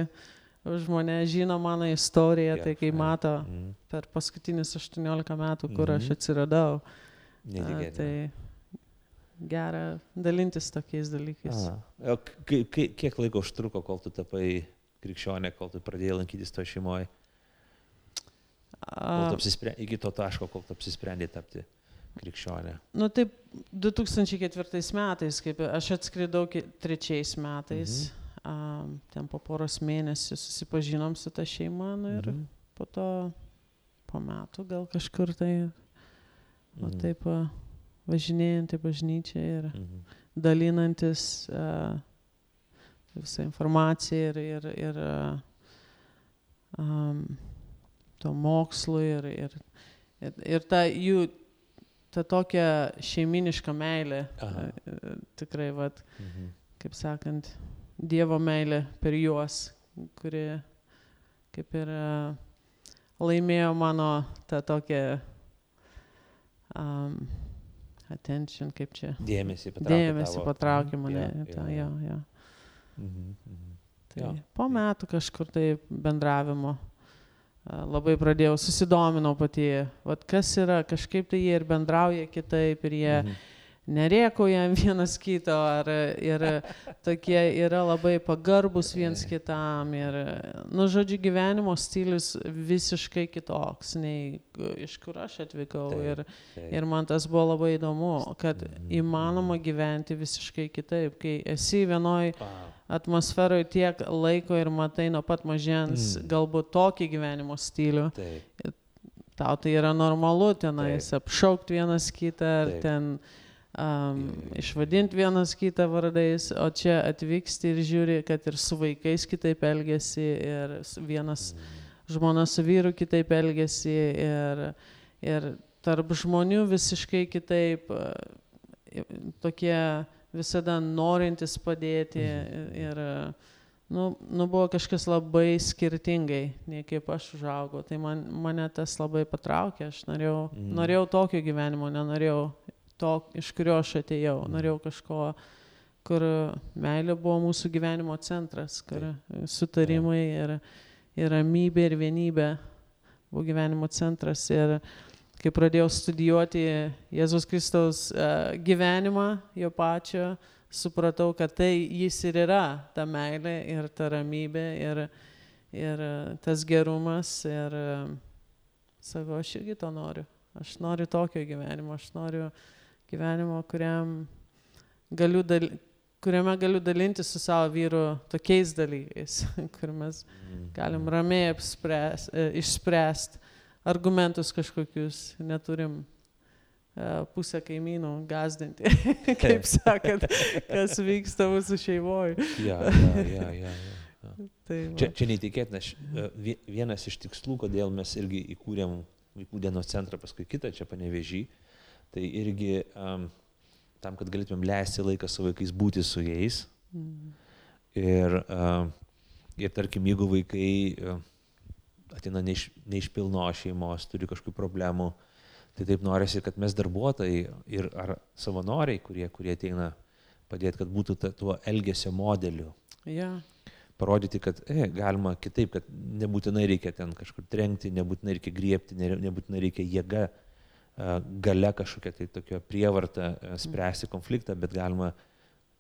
už mane, žino mano istoriją, yeah, tai kai mato mm. per paskutinius 18 metų, kur mm -hmm. aš mhm. atsiradau. A, tai gera dalintis tokiais dalykais. O kiek laiko užtruko, kol tu tapai krikščionė, kol tu pradėjai lankytis to šeimoje? Iki to taško, kol tu apsisprendė tapti krikščionė? Nu taip, 2004 metais, kaip aš atskridau trečiais metais, mhm. um, ten po poros mėnesių susipažinom su ta šeima nu, ir mhm. po to po metų gal kažkur tai, mhm. o taip važinėjant į bažnyčią ir mhm. dalinantis uh, visą informaciją ir, ir, ir uh, um, to mokslu ir, ir, ir, ir ta jų, ta tokia šeiminiška meilė, Aha. E, tikrai, vat, mhm. kaip sakant, Dievo meilė per juos, kuri kaip ir e, laimėjo mano tą tokią um, attention, kaip čia. Dėmesį patraukė. Dėmesį patraukė mane. Ja, ja, ja. Ja, ja. Mhm, mhm. Tai ja. po metų kažkur tai bendravimo labai pradėjau, susidominau pati, vat kas yra, kažkaip tai jie ir bendrauja kitaip ir jie mhm. Nerėkoja vienas kito, ar, ir tokie yra labai pagarbus viens kitam ir, nu, žodžiu, gyvenimo stilius visiškai kitoks, nei iš kur aš atvykau taip, ir, taip. ir man tas buvo labai įdomu, kad mhm. įmanoma gyventi visiškai kitaip, kai esi vienoj atmosferoje tiek laiko ir matai nuo pat mažens mm. galbūt tokį gyvenimo stilių. Taip. Tau tai yra normalu tenais apšaukti vienas kitą ar Taip. ten um, išvadinti vienas kitą vardais, o čia atvyksti ir žiūri, kad ir su vaikais kitaip elgesi ir vienas mm. žmona su vyru kitaip elgesi ir, ir tarp žmonių visiškai kitaip tokie visada norintis padėti mhm. ir nu, nu buvo kažkas labai skirtingai, nei kaip aš užaugau. Tai man, mane tas labai patraukė, aš norėjau, mm. norėjau tokio gyvenimo, nenorėjau to, iš kurio aš atėjau, mm. norėjau kažko, kur meilė buvo mūsų gyvenimo centras, kur tai. sutarimai ir, ir ramybė ir vienybė buvo gyvenimo centras. Ir kai pradėjau studijuoti Jėzus Kristaus uh, gyvenimą, jo pačio, supratau, kad tai jis ir yra ta meilė ir ta ramybė ir, ir tas gerumas. Ir sakau, aš irgi to noriu. Aš noriu tokio gyvenimo, aš noriu gyvenimo, kuriam galiu dal, kuriame galiu dalinti su savo vyru tokiais dalykais, kur mes galim ramiai e, išspręsti argumentus kažkokius, neturim E, pusę kaimynų gazdinti, kaip sakant, kas vyksta mūsų šeimoje. ja, ja, ja, ja, ja. Tai čia, čia neįtikėtina, e, vienas iš tikslų, kodėl mes irgi įkūrėm vaikų dienos centrą, paskui kitą čia panevežį, tai irgi um, tam, kad galėtumėm leisti laiką su vaikais, būti su jais. Mm. Ir, um, ir tarkim, jeigu vaikai uh, ateina ne iš, ne iš pilno šeimos, turi kažkokių problemų, Tai taip norisi, kad mes darbuotojai ir ar savanoriai, kurie, kurie ateina padėti, kad būtų ta, tuo elgesio modeliu. Yeah. Parodyti, kad e, galima kitaip, kad nebūtinai reikia ten kažkur trenkti, nebūtinai reikia griepti, nebūtinai reikia jėga, gale kažkokia tai tokia prievarta spręsti konfliktą, bet galima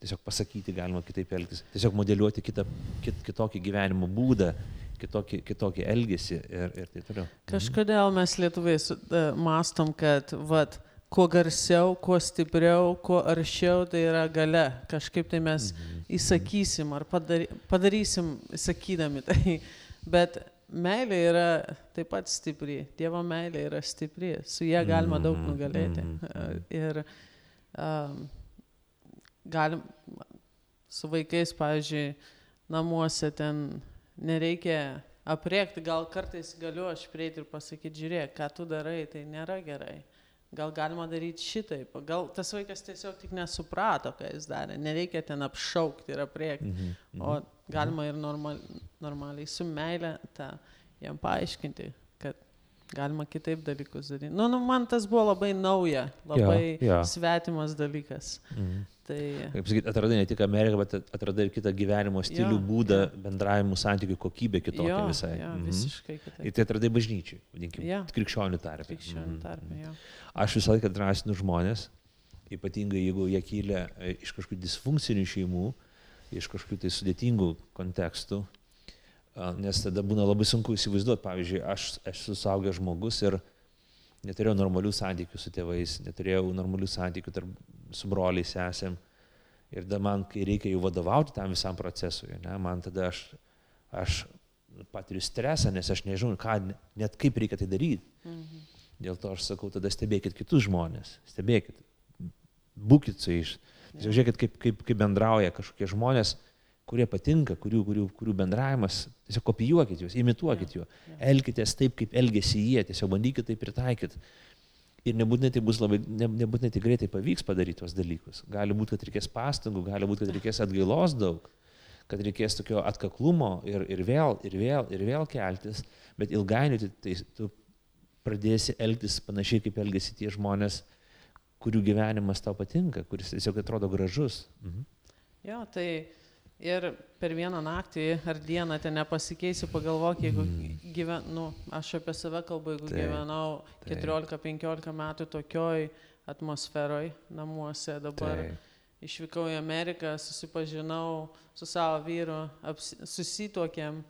tiesiog pasakyti, galima kitaip elgtis, tiesiog modeliuoti kitą, kit, kitokį gyvenimo būdą, kitokį, kitokį elgesį ir, ir taip toliau. Mhm. Kažkodėl mes lietuviai uh, mastom, kad vat, kuo garsiau, kuo stipriau, kuo aršiau tai yra gale. Kažkaip tai mes mhm. įsakysim ar padary, padarysim sakydami tai. Bet meilė yra taip pat stipri. Dievo meilė yra stipri. Su ją galima daug mhm. nugalėti. Mhm. Ir um, galim su vaikais, pavyzdžiui, namuose ten nereikia apriekti, gal kartais galiu aš prieiti ir pasakyti, žiūrėk, ką tu darai, tai nėra gerai. Gal galima daryti šitaip, gal tas vaikas tiesiog tik nesuprato, ką jis darė, nereikia ten apšaukti ir apriekti, mm -hmm. o galima ir normal, normaliai su meilė tą jam paaiškinti, kad galima kitaip dalykus daryti. Nu, nu, man tas buvo labai nauja, labai ja, ja. svetimas dalykas. -hmm. Tai... Kaip sakyti, atradai ne tik Ameriką, bet atradai ir kitą gyvenimo stilių, jo, būdą, jo. bendravimų santykių kokybę kitokią jo, visai. Jo, mhm. visiškai kitaip. Ir tai atradai bažnyčiai, vadinkime, ja. krikščionių tarpe. Krikščionių mhm. tarpe, jo. Aš visą laiką drąsinu žmonės, ypatingai jeigu jie kylia e, iš kažkokių disfunkcinių šeimų, iš kažkokių tai sudėtingų kontekstų, nes tada būna labai sunku įsivaizduoti, pavyzdžiui, aš esu suaugęs žmogus ir neturėjau normalių santykių su tėvais, neturėjau normalių santykių tarp su broliais sesėm. Ir tada man, kai reikia jau vadovauti tam visam procesui, ne, man tada aš, aš patiriu stresą, nes aš nežinau, ką, net kaip reikia tai daryti. Mhm. Dėl to aš sakau, tada stebėkit kitus žmonės, stebėkit, būkit su jais. Tiesiog žiūrėkit, kaip, kaip, kaip bendrauja kažkokie žmonės, kurie patinka, kurių, kurių, kurių bendravimas, tiesiog kopijuokit juos, imituokit juos, elkitės taip, kaip elgesi jie, tiesiog bandykit tai pritaikyti. Ir nebūtinai tai bus labai, ne, nebūtinai tai greitai pavyks padaryti tuos dalykus. Gali būti, kad reikės pastangų, gali būti, kad reikės atgailos daug, kad reikės tokio atkaklumo ir, ir vėl, ir vėl, ir vėl keltis, bet ilgainiui tai, tai tu pradėsi elgtis panašiai, kaip elgesi tie žmonės, kurių gyvenimas tau patinka, kuris tiesiog atrodo gražus. Mhm. Jo, tai Ir per vieną naktį ar dieną ten nepasikeisiu, pagalvok, jeigu mm. gyvenu, nu, aš apie save kalbu, jeigu taip, gyvenau 14-15 metų tokioj atmosferoj namuose, dabar taip. išvykau į Ameriką, susipažinau su savo vyru, susituokėm,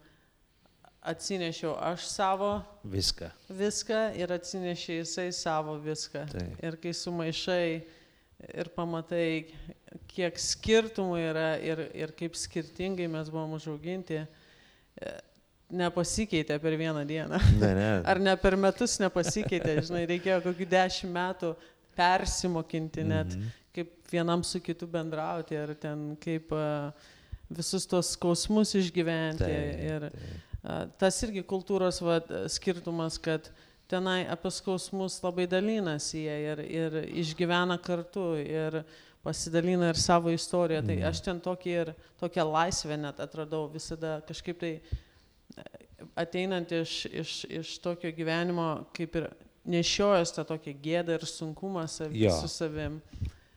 atsinešiau aš savo viską. Viską ir atsinešė jisai savo viską. Taip. Ir kai sumaišai ir pamatai, kiek skirtumų yra ir, ir kaip skirtingai mes buvom užauginti, e, nepasikeitė per vieną dieną. Ne, ne. Ar ne per metus nepasikeitė, žinai, reikėjo kokių dešimt metų persimokinti net, mm -hmm. kaip vienam su kitu bendrauti, ar ten kaip uh, visus tos skausmus išgyventi. Tai, ir uh, tas irgi kultūros va, skirtumas, kad tenai apie skausmus labai dalinasi jie ir, ir išgyvena kartu. Ir pasidalina ir savo istoriją. Tai Mhm. aš ten tokį ir tokią laisvę net atradau visada kažkaip tai e, ateinant iš, iš, iš tokio gyvenimo, kaip ir nešiojęs tą tokią gėdą ir sunkumą sav, Jo. su savim.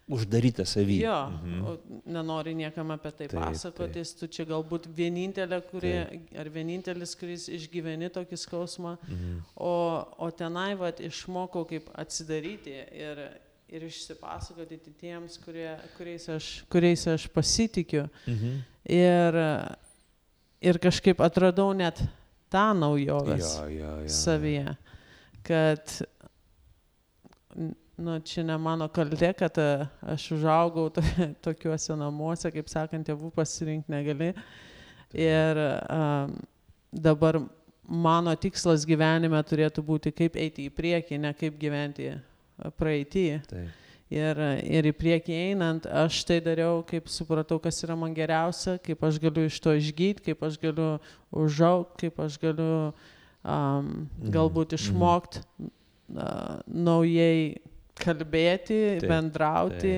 Uždaryta savy. Jo, Mhm. nenori niekam apie tai Taip, pasakotis, tu čia galbūt vienintelė, kurie, ar vienintelis, kuris išgyveni tokį skausmą, Mhm. o, o tenai vat, išmokau kaip atsidaryti ir, ir išsipasakoti tiems, kurie, kuriais, aš, kuriais aš pasitikiu. Mhm. Ir, ir kažkaip atradau net tą naujovę Jo, jo, jo. savyje, kad nu, čia ne mano kaltė, kad a, aš užaugau to, tokiuose namuose, kaip sakant, tėvų pasirinkti negali. Ir um, dabar mano tikslas gyvenime turėtų būti, kaip eiti į priekį, ne kaip gyventi praeitį. Taip. Ir, ir į priekį einant, aš tai dariau, kaip supratau, kas yra man geriausia, kaip aš galiu iš to išgyti, kaip aš galiu užaugti, kaip aš galiu um, galbūt Mhm. išmokti uh, naujai kalbėti, Taip, bendrauti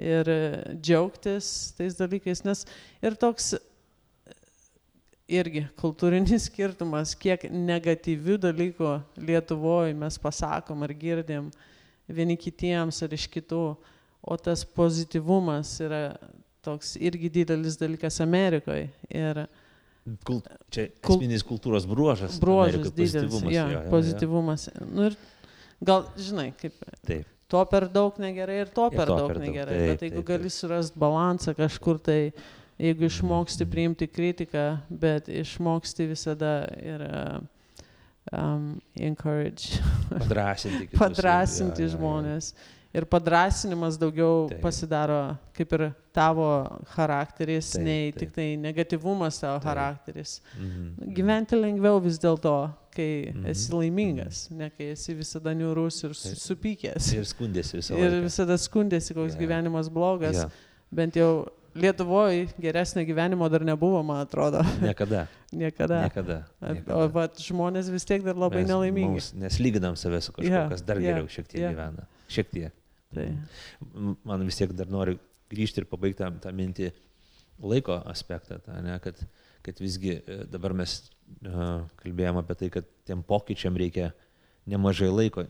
ir e, džiaugtis tais dalykais. Nes ir toks e, irgi kultūrinis skirtumas, kiek negatyvių dalykų Lietuvoje mes pasakom ar girdim vieni kitiems ar iš kitų, o tas pozityvumas yra toks irgi didelis dalykas Amerikoje. Ir Kul... Čia esminis kultūros bruožas. bruožas Amerikoj didelis, pozityvumas, ja, jo, jo, jo. pozityvumas. Nu, ir gal, žinai, kaip Taip. to per daug negerai ir to Ir per to daug per daug, negerai. taip, Bet jeigu taip, gali surasti balansą kažkur, tai jeigu išmoksti priimti kritiką, bet išmoksti visada ir um, encourage, Padrasinti. kitus, padrasinti jo, jo, jo. žmonės. Ir padrasinimas daugiau Taip. pasidaro kaip ir tavo charakteris, Taip, nei taip. tik tai negativumas tavo Taip. charakteris. Mhm. Gyventi lengviau vis dėlto, kai Mhm. esi laimingas, ne kai esi visada niurus ir Taip. supykęs. Ir skundėsi visą Ir laiką. visada skundėsi, koks Jo. gyvenimas blogas. Jo, Bent jau Lietuvoje geresnio gyvenimo dar nebuvo, man atrodo. Niekada. Niekada. Niekada. O niekada. vat, žmonės vis tiek dar labai Mes- nelaimingi. mums- Nes lyginam save su kažkuo, Jo, kas dar jo, geriau šiek tiek jo. gyvena. Šiek tiek. Tai, M- Man vis tiek dar noriu grįžti ir pabaigti tą, tą mintį laiko aspektą, tą, ne, kad, kad visgi e, dabar mes uh, kalbėjom apie tai, kad tiem pokyčiam reikia nemažai laiko.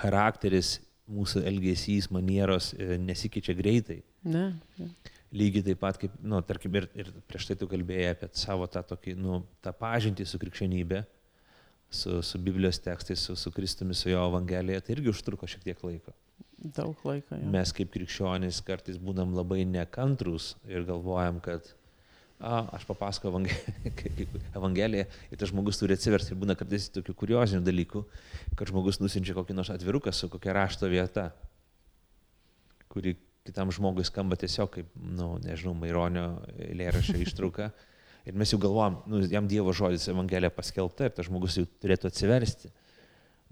Charakteris, mūsų elgesys, manieros e, nesikeičia greitai. ne, ne. Lygiai taip pat, kaip, nu, tarkim, ir, ir prieš tai tu kalbėjai apie savo tą tokį, nu, tą pažintį su krikščionybė, su, su Biblijos tekstais, su, su Kristumi, su jo Evangelija, tai irgi užtruko šiek tiek laiko. daug laiko. Jo. Mes kaip krikščionys kartais būnam labai nekantrus ir galvojam, kad a, aš papasakau evangeliją, ir tas žmogus turi atsiversti. Ir būna kartais tokių kuriozinių dalykų, kad žmogus nusinčia kokį nors atviruką su kokia rašto vieta, kuri kitam žmogui skamba tiesiog kaip, na, nu, nežinau, Maironio eilėraščio ištrauka. Ir mes jau galvom, nu, jam Dievo žodis Evangelija paskelbta ir tas žmogus jau turėtų atsiversti.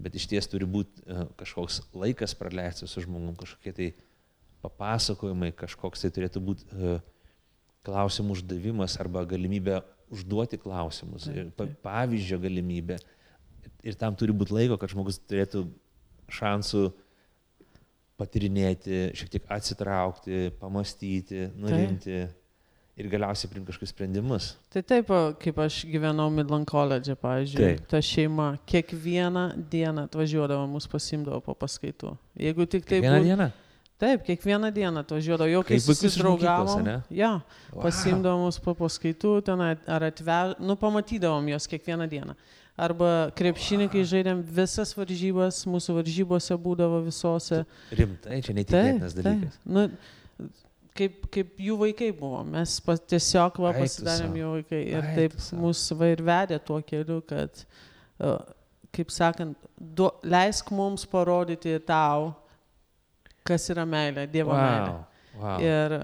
Bet iš ties turi būti uh, kažkoks laikas praleistas su žmogum, kažkokie tai papasakojimai, kažkoks tai turėtų būti uh, klausimų uždavimas arba galimybė užduoti klausimus, Taip, taip. pavyzdžio galimybė. Ir tam turi būti laiko, kad žmogus turėtų šansų patirinėti, šiek tiek atsitraukti, pamastyti, nurimti ir galiausiai priimti kažkokius sprendimus. Tai taip, kaip aš gyvenau Midland College, pavyzdžiui, Taip. ta šeima kiekvieną dieną atvažiuodavo, mus pasimdavo po paskaitų. Jeigu tik tai Vieną būtų. dieną? Taip, kiekvieną dieną atvažiuodavo, jau kai susidraugavom. Ja, Wow. pasimdavom po paskaitų, ten ar atvež, nu pamatydavom jos kiekvieną dieną. Arba krepšinį, kai žaidėm visas varžybas, mūsų varžybose būdavo visose. Rimtai, čia neįtikėtinas dalykas. Nu, kaip, kaip jų vaikai buvo. Mes pas, tiesiog va, pasidarėm jų vaikai. Ir taip mūsų va ir vedė tuo keliu, kad, kaip sakant, du, leisk mums parodyti tau, kas yra meilė, Dievo meilė. Wow. Wow. Ir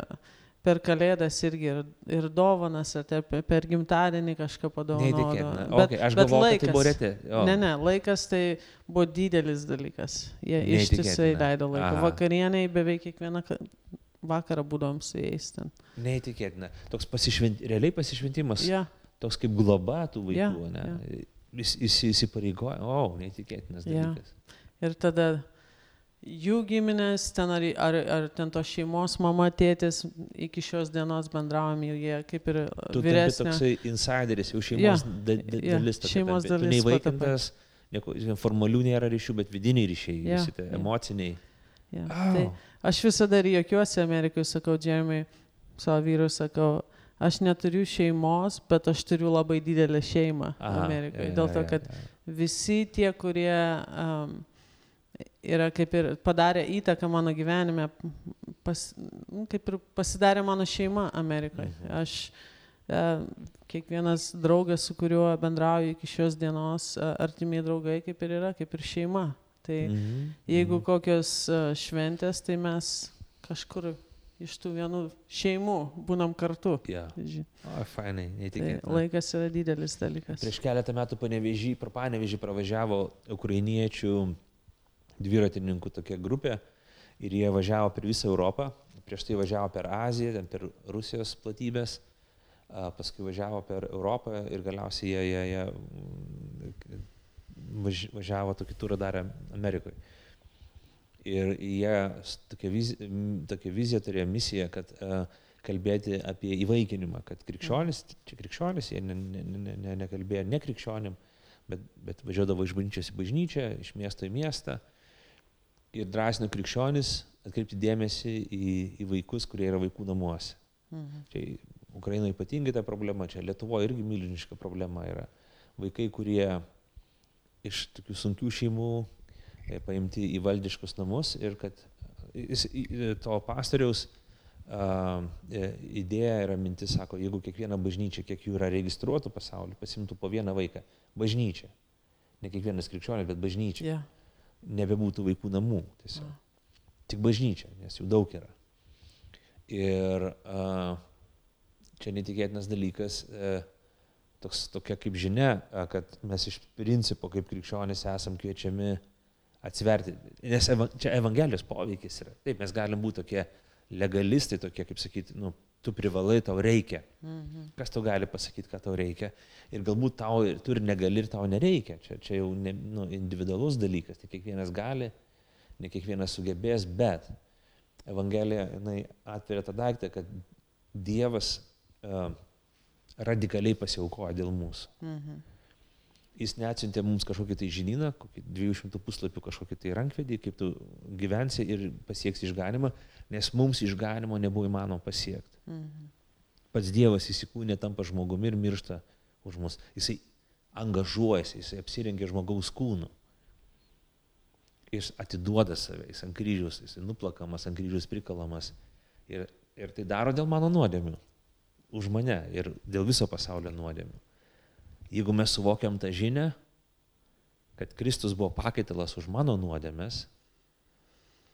per kalėdas irgi ir, ir dovanas, ar te per- gimtadienį kažką padovanodavo. Okay, aš galvoju, kad tai buvo reti. Jo. Ne, ne, laikas tai buvo didelis dalykas. Jie ištisai leido laiką. Aha. Vakarieniai beveik kiekvieną ka- vakarą būdom su jais ten. Neįtikėtina. Toks pasišvent, realiai pasišventimas, Ja, toks kaip globa tų vaikų, Jo, ne? Jis jis įsipareigoja, o, neįtikėtinas Jo. dalykas. ir tada jų giminės, ten ar, ar, ar ten to šeimos mama, tėtis, iki šios dienos bendravom jau jie kaip ir Tu tampi vyresnė. toksai insideris, jau šeimos da, da, jo, dalis. tokia šeimos tampi. Tu dalis neįvaikintas, nieko, formalių nėra ryšių, bet vidiniai ryšiai, Jo, visi tie jo. emociniai. Ja, Au. tai aš visada ir juokiuosi Amerikai, sakau, Jeremy, savo vyrui sakau, aš neturiu šeimos, bet aš turiu labai didelę šeimą Aha, Amerikoje. Dėl to, kad visi tie, kurie um, yra kaip ir padarė įtaką mano gyvenime, pas, nu, kaip ir pasidarė mano šeima Amerikoje. Mhm. Aš e, kiekvienas draugas, su kuriuo bendrauju iki šios dienos, e, artimiai draugai kaip ir yra, kaip ir šeima. Tai Mhm, jeigu mhm. kokios e, šventės, tai mes kažkur iš tų vienų šeimų būnam kartu. Ži- O, fainai, Tai neįtikėtina. laikas yra didelis dalykas. Prieš keletą metų panevežį, pro panevežį pravažiavo ukrainiečių dviratininkų tokia grupė ir jie važiavo per visą Europą. Prieš tai važiavo per Aziją, ten per Rusijos platybės, paskui važiavo per Europą ir galiausiai jie, jie, jie mm, važ- važiavo tokį turą darę Amerikoje. Ir jie tokią viziją, tokią viziją turėjo misiją, kad a, kalbėti apie įvaikinimą, kad krikščionis, čia krikščionis, jie ne, ne, ne, ne, nekalbėjo ne krikščionim, bet, bet važiuodavo iš bažnyčios į bažnyčią, iš miesto į miestą ir drąsino krikščionis atkreipti dėmesį į, į vaikus, kurie yra vaikų namuose. Mhm. Čia Ukrainoje ypatingai ta problema, čia Lietuvoje irgi milžiniška problema yra. Vaikai, kurie iš tokių sunkių šeimų e, paimti į valdiškus namus ir kad jis, to pastoriaus e, idėja yra mintis, sako, jeigu kiekviena bažnyčia, kiek jų yra registruotų pasaulyje, pasimtų po vieną vaiką. Bažnyčia. Ne kiekvienas krikščionis, bet bažnyčia. Ja. Nebebūtų vaikų namų tiesiog. Tik bažnyčia, nes jų daug yra. Ir a, čia netikėtinas dalykas, e, toks, tokia kaip žinia, a, kad mes iš principo kaip krikščionys esam kviečiami atsiverti, nes eva, čia Evangelijos poveikis yra. Taip, mes galim būti tokie legalistai, tokie, kaip sakyti, nu, tu privalai, tau reikia. Mhm. Kas tau gali pasakyti, ką tau reikia. Ir galbūt tau ir tu ir negali ir tau nereikia. Čia, čia jau ne, nu, individualus dalykas. Tai kiekvienas gali, ne kiekvienas sugebės, bet Evangelija atveria tą daiktą, kad Dievas uh, radikaliai pasiaukoja dėl mūsų. Mhm. Jis neatsiuntė mums kažkokį tai žinyną, kokį 200 puslapių kažkokį tai rankvedį, kaip tu gyvensi ir pasieksi išganimą, nes mums išganimo nebuvo įmanoma pasiekti. Mhm. Pats Dievas įsikūnė tampa žmogumi ir miršta už mus. Jisai angažuojasi, jisai apsirengia žmogaus kūnu. Jis atiduoda save, jis ant kryžiaus, jisai nuplakamas, ant kryžiaus prikalamas. Ir, ir tai daro dėl mano nuodėmių. Už mane ir dėl viso pasaulio nuodėmių. Jeigu mes suvokiam tą žinę, kad Kristus buvo pakaitalas už mano nuodėmės,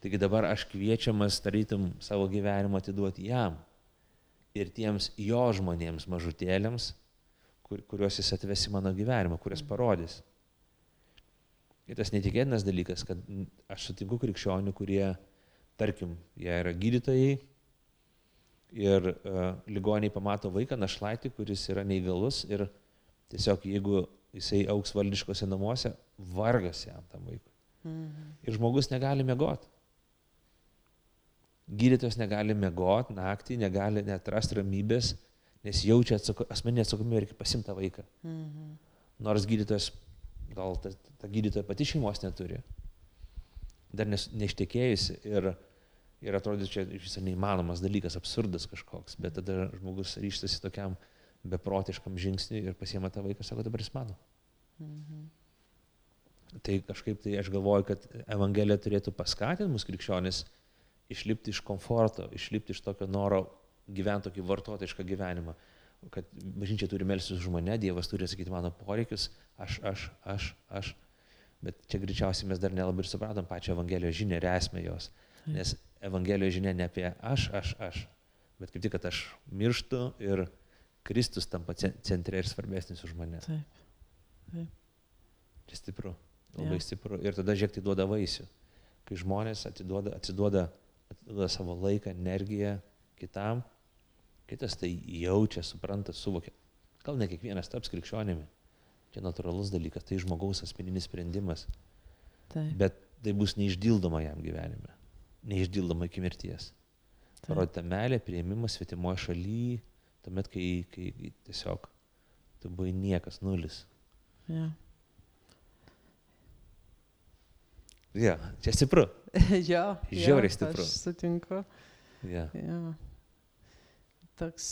taigi dabar aš kviečiamas, tarytum, savo gyvenimą atiduoti jam ir tiems jo žmonėms mažutėlėms, kur, kuriuos jis atves į mano gyvenimą, kurias parodys. Ir tas netikėtinas dalykas, kad aš sutinku krikščionių, kurie, tarkim, jie yra gydytojai ir uh, ligoniai pamato vaiką našlaitį, kuris yra neįgalus ir tiesiog jeigu jisai auks valdiškose namuose, vargas jam tam vaikui. Mhm. Ir žmogus negali mėgoti. Gydytojas negali mėgoti naktį, negali net rasti ramybės, nes jaučia atsako, asmeninę atsakomybę pasimti tą vaiką. Mhm. Nors gydytojas, gal ta, ta gydytoja pati šeimos neturi, dar nes, neištekėjusi ir, ir atrodo, čia iš viso neįmanomas dalykas, absurdas kažkoks, bet tada žmogus ryštasi tokiam beprotiškam žingsniui ir pasiema tą vaiką, sako, dabar jis mano. Mhm. Tai kažkaip tai aš galvoju, kad Evangelija turėtų paskatinti mus krikščionis išlipti iš komforto, išlipti iš tokio noro gyventi tokį vartotojišką gyvenimą. Kad bažnyčia turi melstis už mane, Dievas turi sakyti mano poreikius, aš, aš, aš, aš. Bet čia greičiausiai mes dar nelabai ir supratom pačią Evangelijos žinę ir esmę jos. Nes Evangelijos žinia ne apie aš, aš, aš, bet kaip tik, kad aš mirštu ir Kristus tampa ce- centre ir svarbesnis už mane. Taip. Čia stipru, labai Jo. stipru. Ir tada žiūrėk, tai duoda vaisių. Kai žmonės atiduoda, atsiduoda, atiduoda savo laiką, energiją kitam, kitas tai jaučia, supranta, suvokia. Gal ne kiekvienas taps krikščionimi. Čia natūralus dalykas, tai žmogaus asmeninis sprendimas. Taip. Bet tai bus neišdildoma jam gyvenime. Neišdildoma iki mirties. Taip. Parodyta meilė, prieimimas svetimoje šalyje, tuomet, kai, kai tiesiog tu buvai niekas, nulis. Ja. Ja, čia stipru. jo, Žiauriai jo, stipru. Aš sutinku. Ja. Jo. Toks,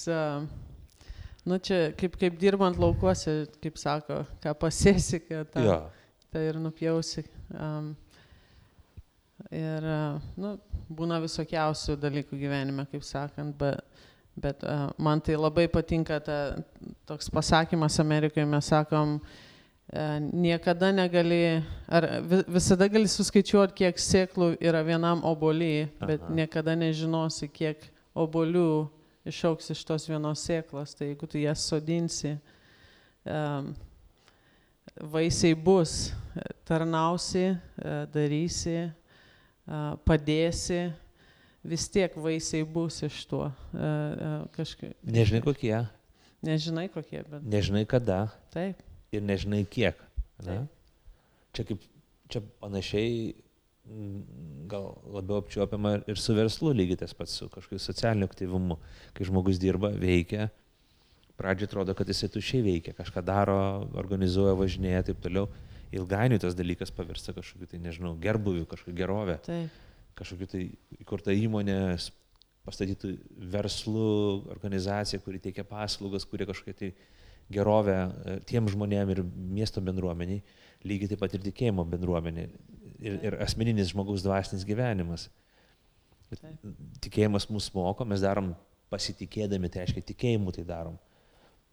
nu čia kaip, kaip dirbant laukuose, kaip sako, ką pasėsi, kad Jo. tą ir nupjausi. Um, ir, nu, būna visokiausių dalykų gyvenime, kaip sakant, bet, bet uh, man tai labai patinka ta, toks pasakymas Amerikoje, mes sakom, uh, niekada negali, ar vi- visada gali suskaičiuoti, kiek sėklų yra vienam oboly, bet Aha. niekada nežinosi, kiek obolių išauks iš tos vienos sėklos. Tai jeigu tu jas sodinsi, um, vaisiai bus, tarnausi, darysi, padėsi, vis tiek vaisiai bus iš to. Kažkaip. Nežinai kokie, Nežinai kokie, bet nežinai kada taip. ir nežinai kiek. Ne? Čia kaip, čia panašiai mm, gal labiau apčiuopiama ir su verslu lygiai tas pats, su kažkokiu socialiniu aktyvumu. Kai žmogus dirba, veikia, pradžioje atrodo, kad jisai tušiai veikia, kažką daro, organizuoja, važinėja ir taip toliau. Ilgainiui tas dalykas pavirsta kažkokiu, tai nežinau, gerbuviu, kažkokiu gerovę, Taip. Kažkokiu tai įkurta įmonė, pastatytų verslų, organizacija, kuri teikia paslaugas, kurie kažkokia tai gerovę e, tiem žmonėm ir miesto bendruomeniai, lygiai taip pat ir tikėjimo bendruomenė ir, ir asmeninis žmogaus dvasinis gyvenimas. Ir. Tikėjimas mus moko, mes darom pasitikėdami, tai reiškia tikėjimu tai darom.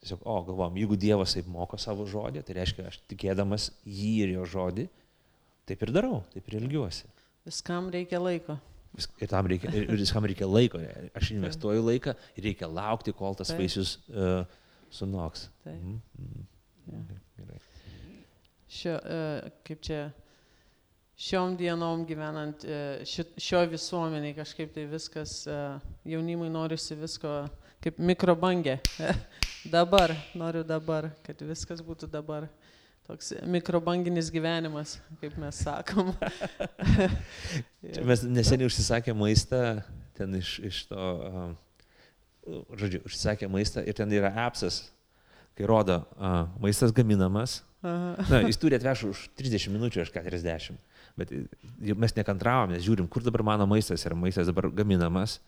Tiesiog, o, galvom, jeigu Dievas taip moko savo žodį, tai reiškia, aš tikėdamas jį ir jo žodį, taip ir darau, taip ir ilgiuosi. Viskam reikia laiko. Ir tam reikia, ir viskam reikia laiko. Aš investuoju laiką ir reikia laukti, kol tas Taip. vaisius uh, sunoks. Taip. Mhm, mhm. Jo. Gerai. Šio, e, kaip čia, šiom dienom gyvenant e, ši- šioj visuomeniai kažkaip tai viskas, e, jaunimui norisi visko kaip mikrobangė. dabar, noriu dabar, kad viskas būtų dabar. Toks mikrobanginis gyvenimas, kaip mes sakom. Mes neseniai užsisakė maistą, ten iš, iš to, uh, žodžiu, užsisakė maistą ir ten yra appsas, kai rodo, uh, maistas gaminamas. Aha. Na, jis turi atvežti už 30 minučių, aš 40. Bet jau mes nekantravom, mes žiūrim, kur dabar mano maistas yra. Maistas dabar gaminamas,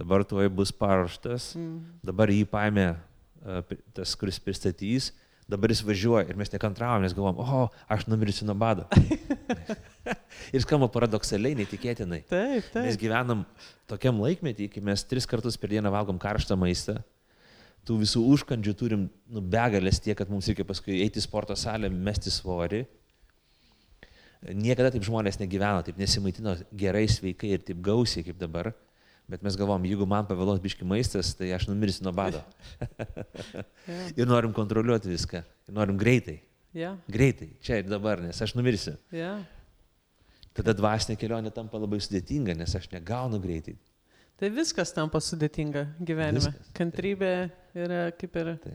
dabar tuoj bus paruoštas, Mm. dabar jį paėmė uh, tas, kuris pristatys, dabar jis važiuoja ir mes nekantravom, nes galvom, o, aš numirsiu nuo bado. ir skamba paradoksaliai, netikėtinai. Taip, Mes taip. gyvenam tokiam laikmetį, kai mes tris kartus per dieną valgom karštą maistą, tų visų užkandžių turim nu, begalės tiek, kad mums reikia paskui eiti į sporto salę, mesti svorį. Niekada taip žmonės negyveno, taip nesimaitino gerai, sveikai ir taip gausiai kaip dabar. Bet mes galvom, jeigu man pavėlos biški maistas, tai aš numirsiu nuo bado. Ja. Ir norim kontroliuoti viską. Ir norim greitai. Ja, Greitai, čia ir dabar, nes aš numirsiu. ja. Tada dvasinė kelionė tampa labai sudėtinga, nes aš negaunu greitai. Tai viskas tampa sudėtinga gyvenime. Viskas. Kantrybė yra kaip ir Tai.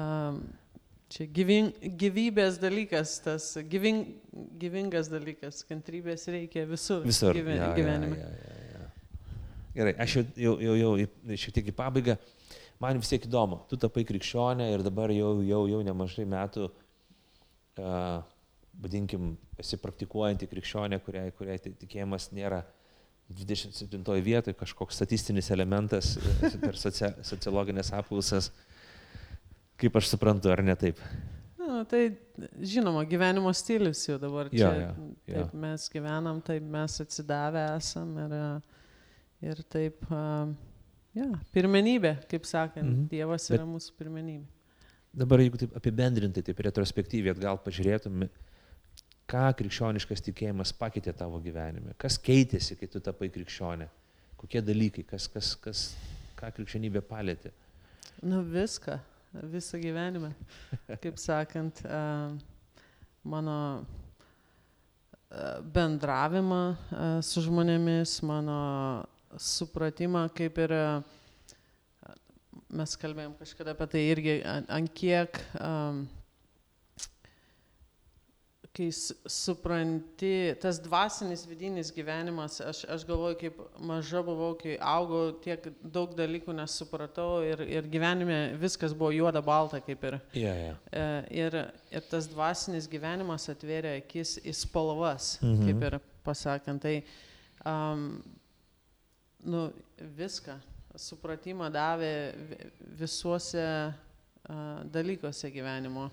um, čia gyving, gyvybės dalykas, tas gyving, gyvingas dalykas. Kantrybės reikia visur, Visur. gyve, Jo, jo, gyvenime. jo, jo, jo. Gerai, aš jau, jau, jau, jau šiek tiek į pabaigą. Man vis tiek įdomu, tu tapai krikščionė ir dabar jau, jau, jau nemažai metų, uh, vadinkim, esi praktikuojanti krikščionė, kuriai, kuriai tikėjimas nėra 27 vietoje, kažkoks statistinis elementas e, per socia, sociologinės apklausas. Kaip aš suprantu, ar ne taip? Na, tai žinoma, gyvenimo stilius jau dabar čia. jo, jo. Taip mes gyvenam, taip mes atsidavę esam ir, ir taip, ja, pirmenybė, kaip sakant, Mhm. Dievas Bet- yra mūsų pirmenybė. Dabar jeigu taip apibendrintai, taip retrospektyviai atgal pažiūrėtum, ką krikščioniškas tikėjimas pakeitė tavo gyvenime, kas keitėsi, kai tu tapai krikščionė, kokie dalykai, kas, kas, kas, ką krikščionybė palėtė. Nu viską, visą gyvenimą. Kaip sakant, mano bendravimą su žmonėmis, mano supratimą, kaip ir a, mes kalbėjom kažkada apie tai irgi, an- ant kiek, am, kai supranti, tas dvasinis vidinis gyvenimas, aš, aš galvoju, kaip maža buvau, kai augau, tiek daug dalykų nesupratau ir, ir gyvenime viskas buvo juoda balta kaip ir. Ja. E, Ir, ir tas dvasinis gyvenimas atvėrė akis į spalvas, Mhm. mhm. kaip ir pasakant. Tai um, nu, viską, supratimą davė vi- visuose dalykuose gyvenimo.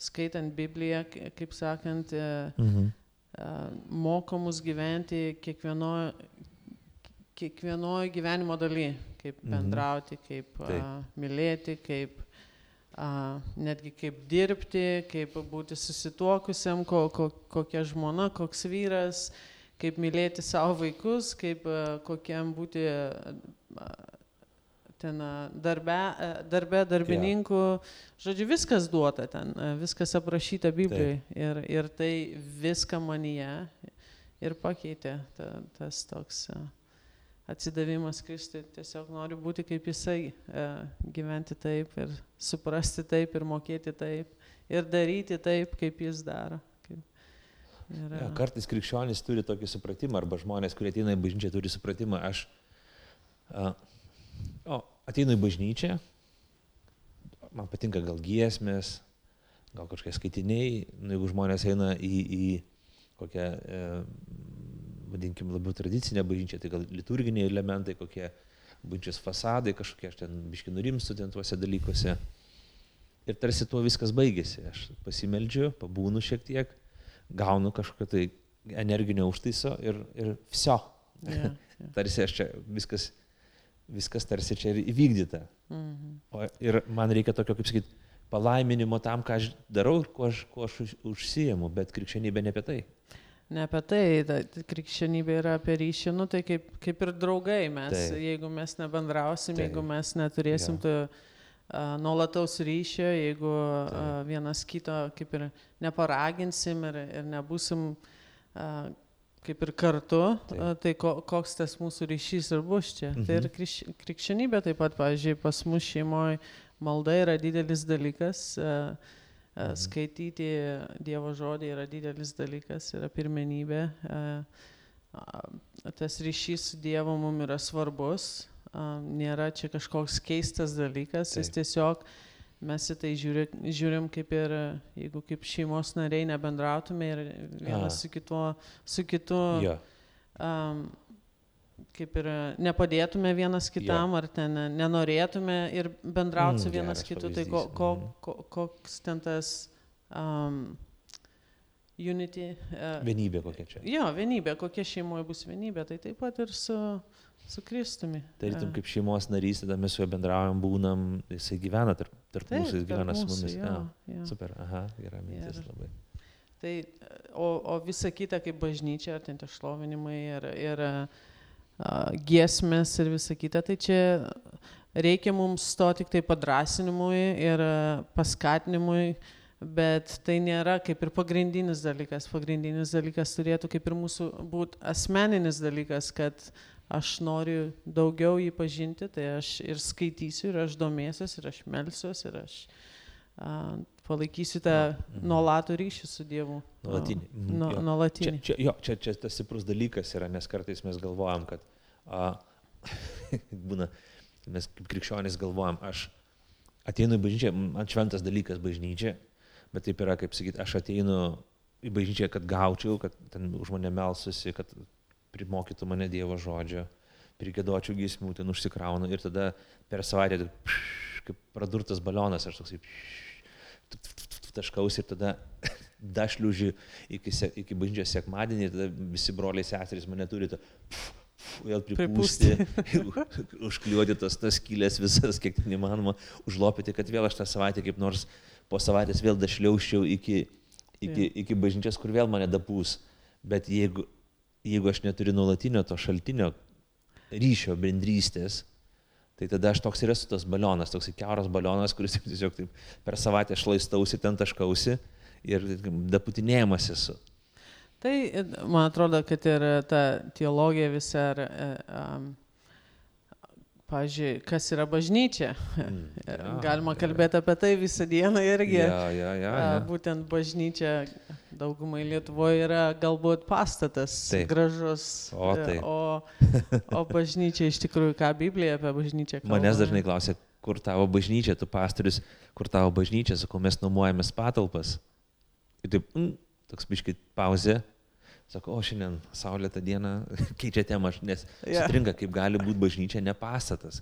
Skaitant Bibliją, kaip sakant, e, Mhm. uh, mokomus gyventi kiekvienoje kiekvienoj gyvenimo daly, kaip Mhm. bendrauti, kaip Taip. uh, mylėti, kaip uh, netgi kaip dirbti, kaip būti susituokusiam, ko, ko, kokia žmona, koks vyras, kaip mylėti savo vaikus, kaip uh, kokiam būti uh, ten uh, darbe, darbe darbininku. Žodžiu, viskas duota ten, viskas aprašyta Biblijoje. Ir, ir tai viską manyje ir pakeitė ta, tas toks atsidavimas Kristui. Tiesiog noriu būti kaip jisai, gyventi taip ir suprasti taip ir mokėti taip ir daryti taip, kaip jis daro. Ir, Ja, kartais krikščionys turi tokį supratimą, arba žmonės, kurie ateina į bažnyčią, turi supratimą, aš a, o, ateinu į bažnyčią, man patinka gal giesmės, gal kažkokie skaitiniai, nu, jeigu žmonės eina į, į kokią, e, vadinkim, labiau tradicinę bažnyčią, tai gal liturginiai elementai, kokie bažnyčios fasadai, kažkokie, aš ten biški nurimstu ten tuose dalykuose. Ir tarsi tuo viskas baigėsi. Aš pasimeldžiu, pabūnu šiek tiek, gaunu kažkokio tai energinio užtaiso ir, ir viso. yeah, yeah. Tarsi aš čia viskas, viskas tarsi čia ir įvykdyta. Mhm. O, ir man reikia tokio, kaip sakyt, palaiminimo tam, ką aš darau ir kuo aš, kuo aš už- užsiemu, bet krikščionybė ne apie tai. Ne apie tai, ta, krikščionybė yra apie ryšį, nu tai kaip, kaip ir draugai mes, Taip. Jeigu mes nebendrausim, Taip. Jeigu mes neturėsim Jo. to uh, nuolataus ryšio, jeigu Taip. vienas kito kaip ir neparaginsim ir, ir nebūsim uh, kaip ir kartu, Taip. uh, tai ko, koks tas mūsų ryšys ir bus čia. Mhm. Tai ir Mhm. krikš, krikščionybė taip pat, pavyzdžiui, pas mus šeimoje malda yra didelis dalykas. Mhm. Skaityti Dievo žodį yra didelis dalykas, yra pirmenybė. Tas ryšys su Dievu mums yra svarbus. Nėra čia kažkoks keistas dalykas, jis Taip. tiesiog mes į tai žiūri, žiūrim kaip ir, jeigu kaip šeimos nariai nebendrautume ir vienas A. su, kituo, su kitu Jo. um, kaip ir nepadėtume vienas kitam, ar ten nenorėtume ir bendrauti Mm, su vienas kitu, tai ko, ko, mhm. ko, koks ten tas um, unity. Uh, Vienybė kokia čia. jo, vienybė, kokia šeimoje bus vienybė, tai taip pat ir su, su Kristumi. Tarytum kaip šeimos narys, tada mes su juo bendraujam, būnam, jisai gyvena tarp, tarp taip, mūsų, jis gyvena su mūsų, mumis. jo, Ja. jo. Super, aha, gera mintis Ir- labai. Tai, o, o visa kita kaip bažnyčia, ar ten tie šlovinimai ir, ir a, giesmės ir visa kita, tai čia reikia mums to tik tai padrasinimui ir paskatinimui, bet tai nėra kaip ir pagrindinis dalykas. Pagrindinis dalykas turėtų kaip ir mūsų būti asmeninis dalykas, kad aš noriu daugiau jį pažinti, tai aš ir skaitysiu, ir aš domėsiuosi, ir aš melsiuosi, ir aš a, palaikysiu tą Mhm. nuolatų ryšį su Dievu. Nuolatinį, mhm, Nu, jo. Čia, nuolatinį. čia, jo, čia, čia tas stiprus dalykas yra, nes kartais mes galvojam, kad a, būna, mes kaip krikščionys galvojam, aš ateinu į bažnyčią, man šventas dalykas bažnyčia, bet taip yra, kaip sakyti, aš ateinu į bažnyčią, kad gaučiau, kad ten už mane melsusi, kad primokytų mane Dievo žodžio, prigėdočiau giesmių, ten užsikraunu ir tada per savaitę kaip pradurtas balionas, aš toksai pš, taškausi ir tada dašliuži iki, iki bažnyčios sekmadienį, tada visi broliai seserys mane turi to, pf, pf, vėl pripūsti, užkliuoti tas, tas skylės visas, kiek ten įmanoma, užlopyti, kad vėl aš tą savaitę kaip nors po savaitės vėl dašliauščiau iki, iki, iki bažnyčios, kur vėl mane dapūs. Bet jeigu, jeigu aš neturiu nuolatinio to šaltinio ryšio, bendrystės, tai tada aš toks ir esu tas balionas, toks keuras balionas, kuris tiesiog taip per savaitę šlaistausi, ten taškausi ir daputinėjimas esu. Tai man atrodo, kad ir ta teologija visa, ar, um, pažiūrėjau, kas yra bažnyčia. Mm, jo, Galima kalbėti apie tai visą dieną irgi. Ja, ja, ja, ja. Būtent bažnyčia daugumai Lietuvoje yra galbūt pastatas Taip. gražus. O, taip. O, o bažnyčia iš tikrųjų, ką Biblija apie bažnyčią kalba. Manęs dažnai klausia, kur tavo bažnyčia, tu pastorius, kur tavo bažnyčia, sakau, mes nuomojamės patalpas. Ir taip, mm, toks biškit pauzė. Sako, o šiandien saulėtą dieną keičia temą, nes yeah. sutrinka, kaip gali būti bažnyčia ne pastatas,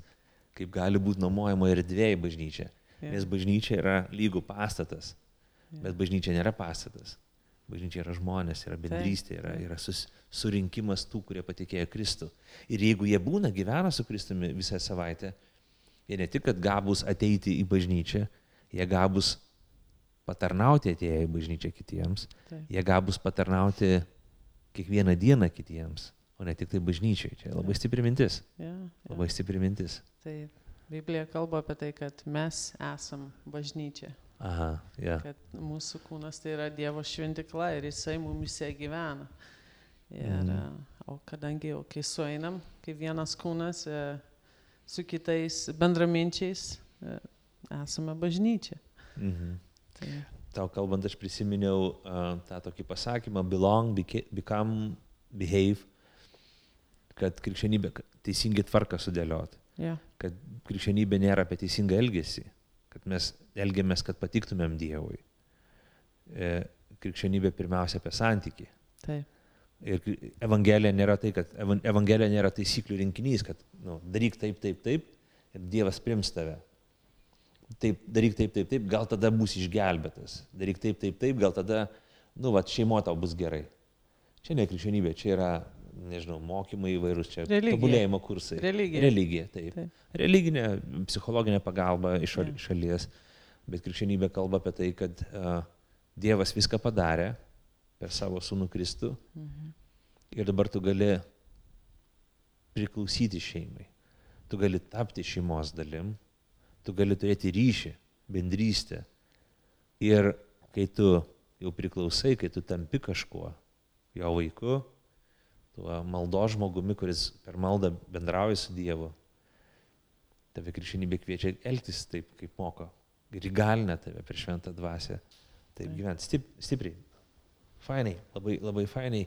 kaip gali būti nuomojama erdvėjai bažnyčia. Yeah. Nes bažnyčia yra lygų pastatas, yeah. bet bažnyčia nėra pastatas. Bažnyčia yra žmonės, yra bendrystė, yra, yra sus, surinkimas tų, kurie patikėjo Kristų. Ir jeigu jie būna, gyvena su Kristumi visą savaitę, jie ne tik, kad gabus ateiti į bažnyčią, jie gabus patarnauti atėję į bažnyčią kitiems, Taip. jie gabus patarnauti kiekvieną dieną kitiems, o ne tik tai bažnyčiai. Čia labai stipri mintis. Ja, ja. Labai stipri mintis. Tai Biblija kalba apie tai, kad mes esam bažnyčia, Aha, ja. kad mūsų kūnas tai yra Dievo šventikla ir Jisai mumise gyvena. Ir, mm. O kadangi jau kai sueinam, kai vienas kūnas e, su kitais bendraminčiais, e, esame bažnyčia. Mhm. Tai, Tau kalbant, aš prisiminiau uh, tą tokį pasakymą belong, become, behave, kad krikščionybė, teisingai tvarką sudėliot, ja, kad krikščionybė nėra apie teisingą elgesį, kad mes elgiamės, kad patiktumėm Dievui. E, krikščionybė pirmiausia apie santyki. taip, Ir evangelija nėra tai, kad evan- evangelija nėra taisyklių rinkinys, kad nu, daryk taip, taip, taip ir Dievas prims tave. Taip, daryk taip, taip, taip, gal tada bus išgelbėtas. Daryk taip, taip, taip, gal tada, nu, va, šeimo tau bus gerai. Čia ne krikščionybė, čia yra, nežinau, mokymai įvairūs, čia Religija. tobulėjimo kursai. Religija. Religija, taip. Taip. Religinė, psichologinė pagalba iš, šal, šalies, bet krikščionybė kalba apie tai, kad uh, Dievas viską padarė per savo sūnų Kristų mhm. ir dabar tu gali priklausyti šeimai. Tu gali tapti šeimos dalim, tu gali turėti ryšį, bendrystę. Ir kai tu jau priklausai, kai tu tampi kažkuo, jo vaiku, tuo maldo žmogumi, kuris per maldą bendrauja su Dievu, tave krikščionybė kviečia elgtis taip, kaip moko. Ir įgalina tave per šventą dvasę. Taip gyventi Stip, stipriai. Fainai, labai, labai fainai.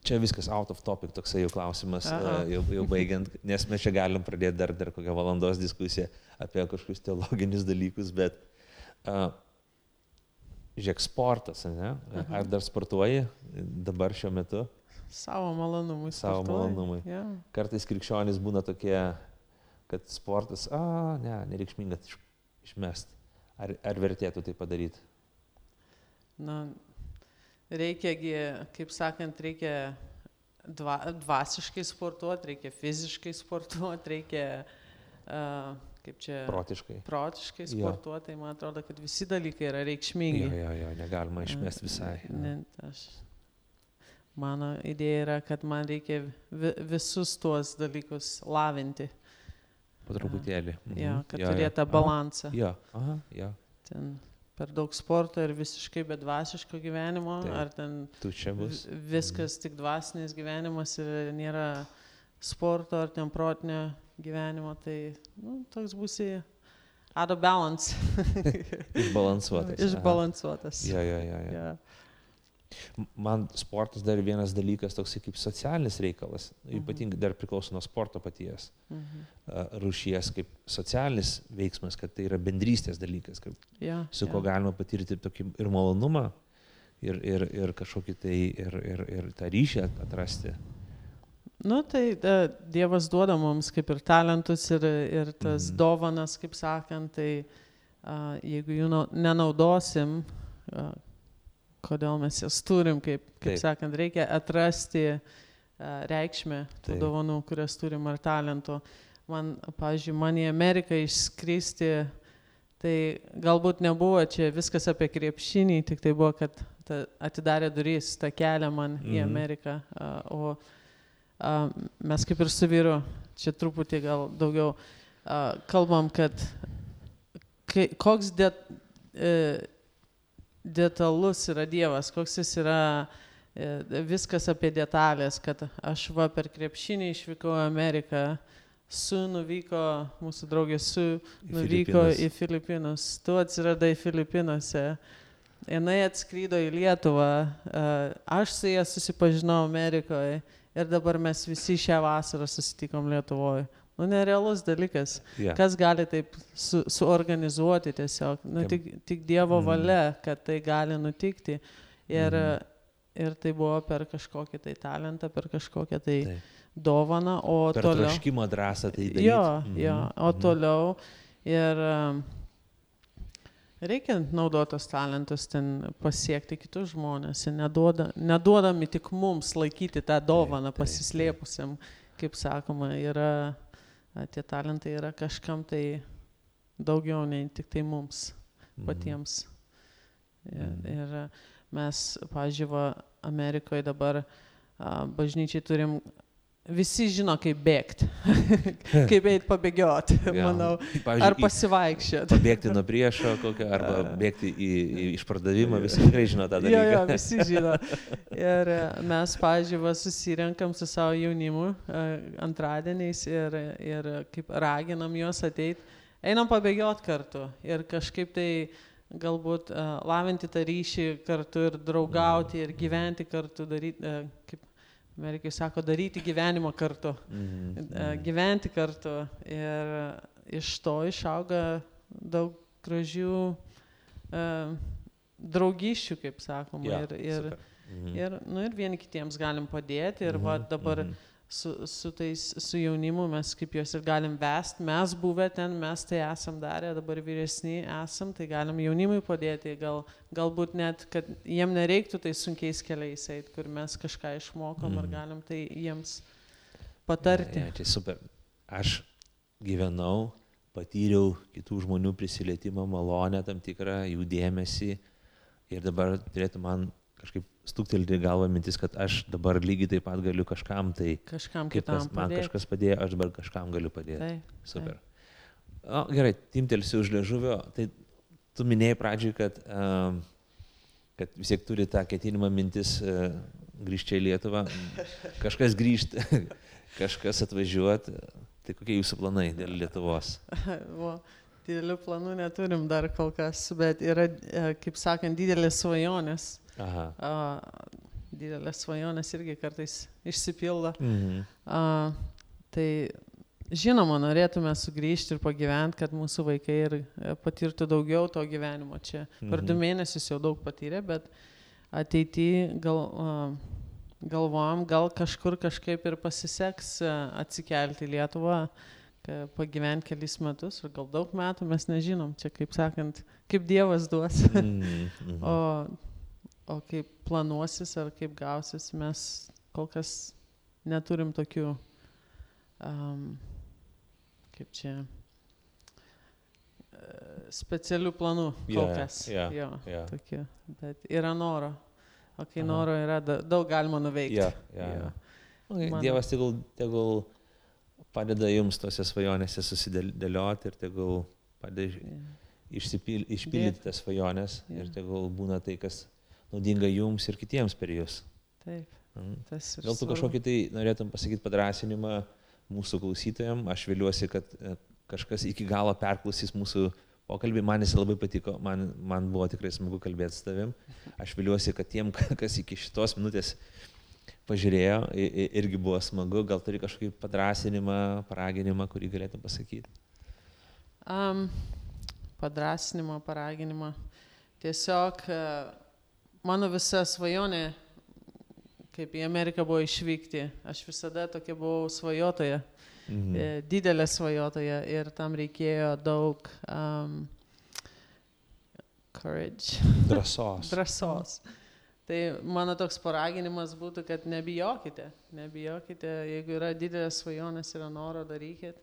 Čia viskas out of topic, toksai jau klausimas, Aha. uh, jau, jau baigiant, nes mes čia galim pradėti dar, dar kokią valandos diskusiją apie kažkokius teologinius dalykus, bet uh, žiūrėk, sportas, ne? Aha. Ar dar sportuoji dabar šiuo metu? Savo malonumui. Savo malonumui. Ja. Kartais krikščionys būna tokie, kad sportas, a, ne, nereikšminga iš, išmest. Ar, ar vertėtų tai padaryti? Na, reikiagi, kaip sakant, reikia dva, dvasiškai sportuoti, reikia fiziškai sportuoti, reikia, uh, kaip čia, Protiškai. protiškai Jo. sportuoti. Tai man atrodo, kad visi dalykai yra Jo, reikšmingi. jo, jo, negalima išmesti visai. Ne, aš, mano idėja yra, kad man reikia vi, visus tuos dalykus lavinti, Po truputėlį. Mhm. ja, kad Jo, jo. turėtų Aha. balansą. Jo, aha, jo. Ten per daug sporto ir visiškai be dvasiško gyvenimo, Taip. ar ten Tu čia bus. Vi- Viskas tik dvasinis gyvenimas ir nėra sporto ar ten protinio gyvenimo, tai nu, toks būsi out of balance. Išbalansuotas. Išbalansuotas. Jo, jo, jo, jo. Ja. Man sportas dar vienas dalykas toksai kaip socialinis reikalas, Mhm. ypatingai dar priklauso nuo sporto paties. Mhm. a, Rūšies kaip socialinis veiksmas, kad tai yra bendrystės dalykas, kad Ja, su ja. kuo galima patirti tokį ir malonumą, ir, ir, ir kažkokį tai, ir, ir, ir tą ryšį at- atrasti. Nu, tai da, Dievas duoda mums kaip ir talentus ir, ir tas Mhm. dovanas, kaip sakant, tai a, jeigu jų nau- nenaudosim, a, kodėl mes jas turim, kaip, kaip Taip. sakant, reikia atrasti reikšmę tų Taip. dovanų, kurias turim ar talentų. Man, pavyzdžiui, man į Ameriką išskristi, tai galbūt nebuvo čia viskas apie krepšinį, tik tai buvo, kad ta, atidarė duris tą kelią man mhm. į. Ameriką. O a, mes kaip ir su vyru, čia truputį gal daugiau a, kalbam, kad kai, koks det, e, detalus yra Dievas, koks jis yra e, viskas apie detalės, kad aš va per krepšinį išvykau į Ameriką, su nuvyko, mūsų draugė su nuvyko į Filipinus, tu atsiradai Filipinuose jinai atskrydo į Lietuvą, uh, aš su ja susipažinau Amerikoje ir dabar mes visi šią vasarą susitikom Lietuvoje. Nu, nerealus dalykas. Yeah. Kas gali taip su, suorganizuoti tiesiog. Nu, tik, tik Dievo Mhm. valia, kad tai gali nutikti. Ir, Mhm. ir tai buvo per kažkokį tai talentą, per kažkokią tai Taip. dovaną, o Per toliau. troškimo drąsą tai daryti. Jo, Mhm, jo, o mhm. toliau ir um, reikia naudotos talentus ten pasiekti kitus žmonės, neduoda, neduodami tik mums laikyti tą dovaną taip, taip. pasislėpusiam, kaip sakoma, yra, tie talentai yra kažkam tai daugiau nei tik tai mums Mhm. patiems. Ir, Mhm. ir a, mes, pažiūrėjau, Amerikoje dabar bažnyčiai turim, visi žino, kaip bėgti, kaip eiti pabėgioti, Jo. manau, Pavyzdžiui, ar pasivaikščioti. Pabėgti nuo priešo kokio, arba bėgti į, į išpardavimą, visi tikrai žino tą Jo, jo, dalyką. visi žino. Ir e, mes, pažiūrėjau, susirenkam su savo jaunimu e, antradieniais ir, ir kaip raginam juos ateiti. Einam pabėgioti kartu ir kažkaip tai galbūt uh, lavinti tą ryšį kartu ir draugauti ir gyventi kartu, daryti, kaip Amerikai sako, daryti gyvenimą kartu. Mhm, E, mhm. gyventi kartu ir iš to išauga daug gražių e, draugyščių, kaip sakoma. Jo, ir, ir, super. Mhm. ir, nu, ir vieni kitiems galim padėti. Ir va, Mhm, dabar mhm. Su, su, tais, su jaunimu mes kaip juos ir galim vest. Mes buvę ten, mes tai esam darę, dabar vyresni esam, tai galim jaunimui padėti. Gal, galbūt net, kad jiem nereiktų tai sunkiais keliais eiti, kur mes kažką išmokom Mhm. ir galim tai jiems patarti. Ja, ja, čia super. Aš gyvenau, patyriau kitų žmonių prisilietimą, malonę, tam tikrą jų dėmesį ir dabar turėtų man kažkaip stuktelti galvą mintis, kad aš dabar lygiai taip pat galiu kažkam tai, Kažkam kitam kas, man padėti. kažkas padėjo, aš dabar kažkam galiu padėti. Taip, Super. O, gerai, timtelsiu už liežuvio. Tai tu minėjai pradžioj, kad, um, kad vis tiek turi tą ketinimą mintis uh, grįžti į Lietuvą. Kažkas grįžti, kažkas atvažiuoti. Tai kokie jūsų planai dėl Lietuvos? Didelių planų neturim dar kol kas, bet yra, e, kaip sakant, didelės svajonės. Aha. A, didelės svajonės irgi kartais išsipildo. Mhm. A, tai žinoma, norėtume sugrįžti ir pagyventi, kad mūsų vaikai ir e, patirtų daugiau to gyvenimo čia. Per du Mhm. mėnesius jau daug patyrė, bet ateityje gal, galvojam, gal kažkur kažkaip ir pasiseks a, atsikelti į Lietuvą, pagyventi kelis metus ir gal daug metų mes nežinom. Čia, kaip sakant, kaip Dievas duos. Mhm. Mhm. O, o kaip planuosis ar kaip gausis, mes kol kas neturim tokių, um, kaip čia, e, specialių planų kol jo, kas. jo, jo, jo. tokių. Bet yra noro. O kai Aha. noro yra, da- daug galima nuveikti. Ja, Jo. ja. Okay, Mano- Dievas tegul, tegul padeda jums tose svajonėse susidėlioti ir tegul padeda Jo. išsipil, išpildyti tas svajonės Jo. ir tegul būna tai, kas naudinga jums ir kitiems per jūs. Taip, Mhm. tas Gal tu kažkokį tai norėtum pasakyti padrasinimą mūsų klausytojams, aš viliuosi, kad e, kažkas iki galo perklausys mūsų pokalbį, man jis labai patiko, man, man buvo tikrai smagu kalbėti su tavim. Aš viliuosi, kad tiem, kas iki šitos minutės pažiūrėjo, irgi buvo smagu, gal turi kažkokį padrasinimą, paraginimą, kurį galėtum pasakyti. Um, padrasinimą, paraginimą. Tiesiog e, mano visa svajonė, kaip į Ameriką buvo išvykti, aš visada tokia buvau svajotoja, Mhm. e, didelė svajotoja ir tam reikėjo daug um, courage, Drąsos. drąsos. Tai mano toks paraginimas būtų, kad nebijokite, nebijokite, jeigu yra didelės svajonės, yra noro, darykit.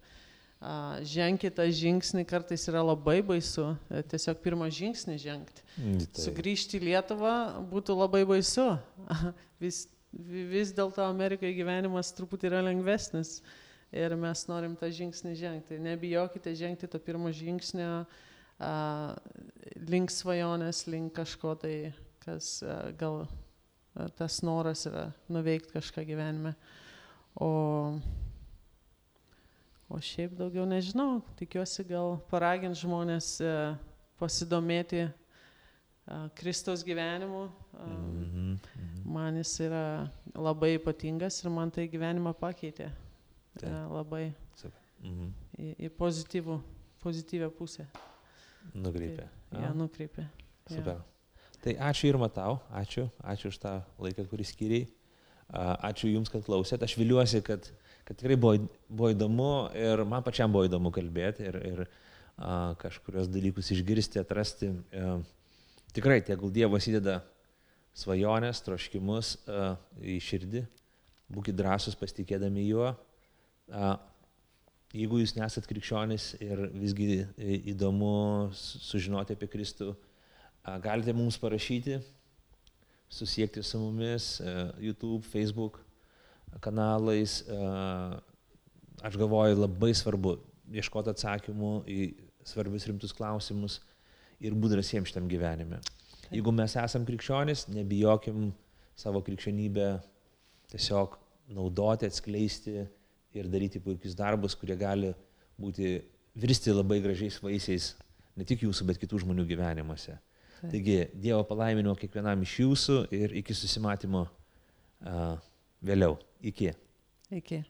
A, Ženkite tą žingsnį, kartais yra labai baisu, e, tiesiog pirmą žingsnį žengti. Mm, tai- Sugrįžti į Lietuvą būtų labai baisu. Vis, vi- vis dėlto Amerikoje gyvenimas truputį yra lengvesnis ir mes norim tą žingsnį žengti. Nebijokite žengti to pirmo žingsnio a, link svajonės, link kažko tai, kas a, gal a, tas noras yra nuveikti kažką gyvenime. O, o šiaip daugiau nežinau, tikiuosi gal paragint žmonės e, pasidomėti a, Kristaus gyvenimu. A, Mhm. Mhm. Man jis yra labai ypatingas ir man tai gyvenimą pakeitė. Taip. A, Labai. Mhm. į, į pozityvų, pozityvę pusę. Nukreipia. Taip, ją nukreipė. Super. Tai ačiū ir matau, ačiū, ačiū už tą laiką, kurį skyriai. A, Ačiū Jums, kad klausėt. Aš viliuosi, kad, kad tikrai buvo, buvo įdomu ir man pačiam buvo įdomu kalbėti ir, ir a, kažkurios dalykus išgirsti, atrasti. E, tikrai, tegul Dievas įdeda svajonės, troškimus a, į širdį. Būkite drąsūs pasitikėdami juo. A, Jeigu jūs nesat krikščionis ir visgi įdomu su- sužinoti apie Kristų, a, galite mums parašyti, susiekti su mumis e, YouTube, Facebook kanalais. e, Aš galvoju, labai svarbu ieškoti atsakymų į svarbius rimtus klausimus ir būti drąsiems šitam gyvenime. Jeigu mes esam krikščionis, nebijokim savo krikščionybę tiesiog naudoti, atskleisti ir daryti puikius darbus, kurie gali būti virsti labai gražiais vaisiais ne tik jūsų, bet kitų žmonių gyvenimuose. Taip. Taigi Dievo palaiminimo kiekvienam iš jūsų ir iki susimatymo a, vėliau. Iki. Iki.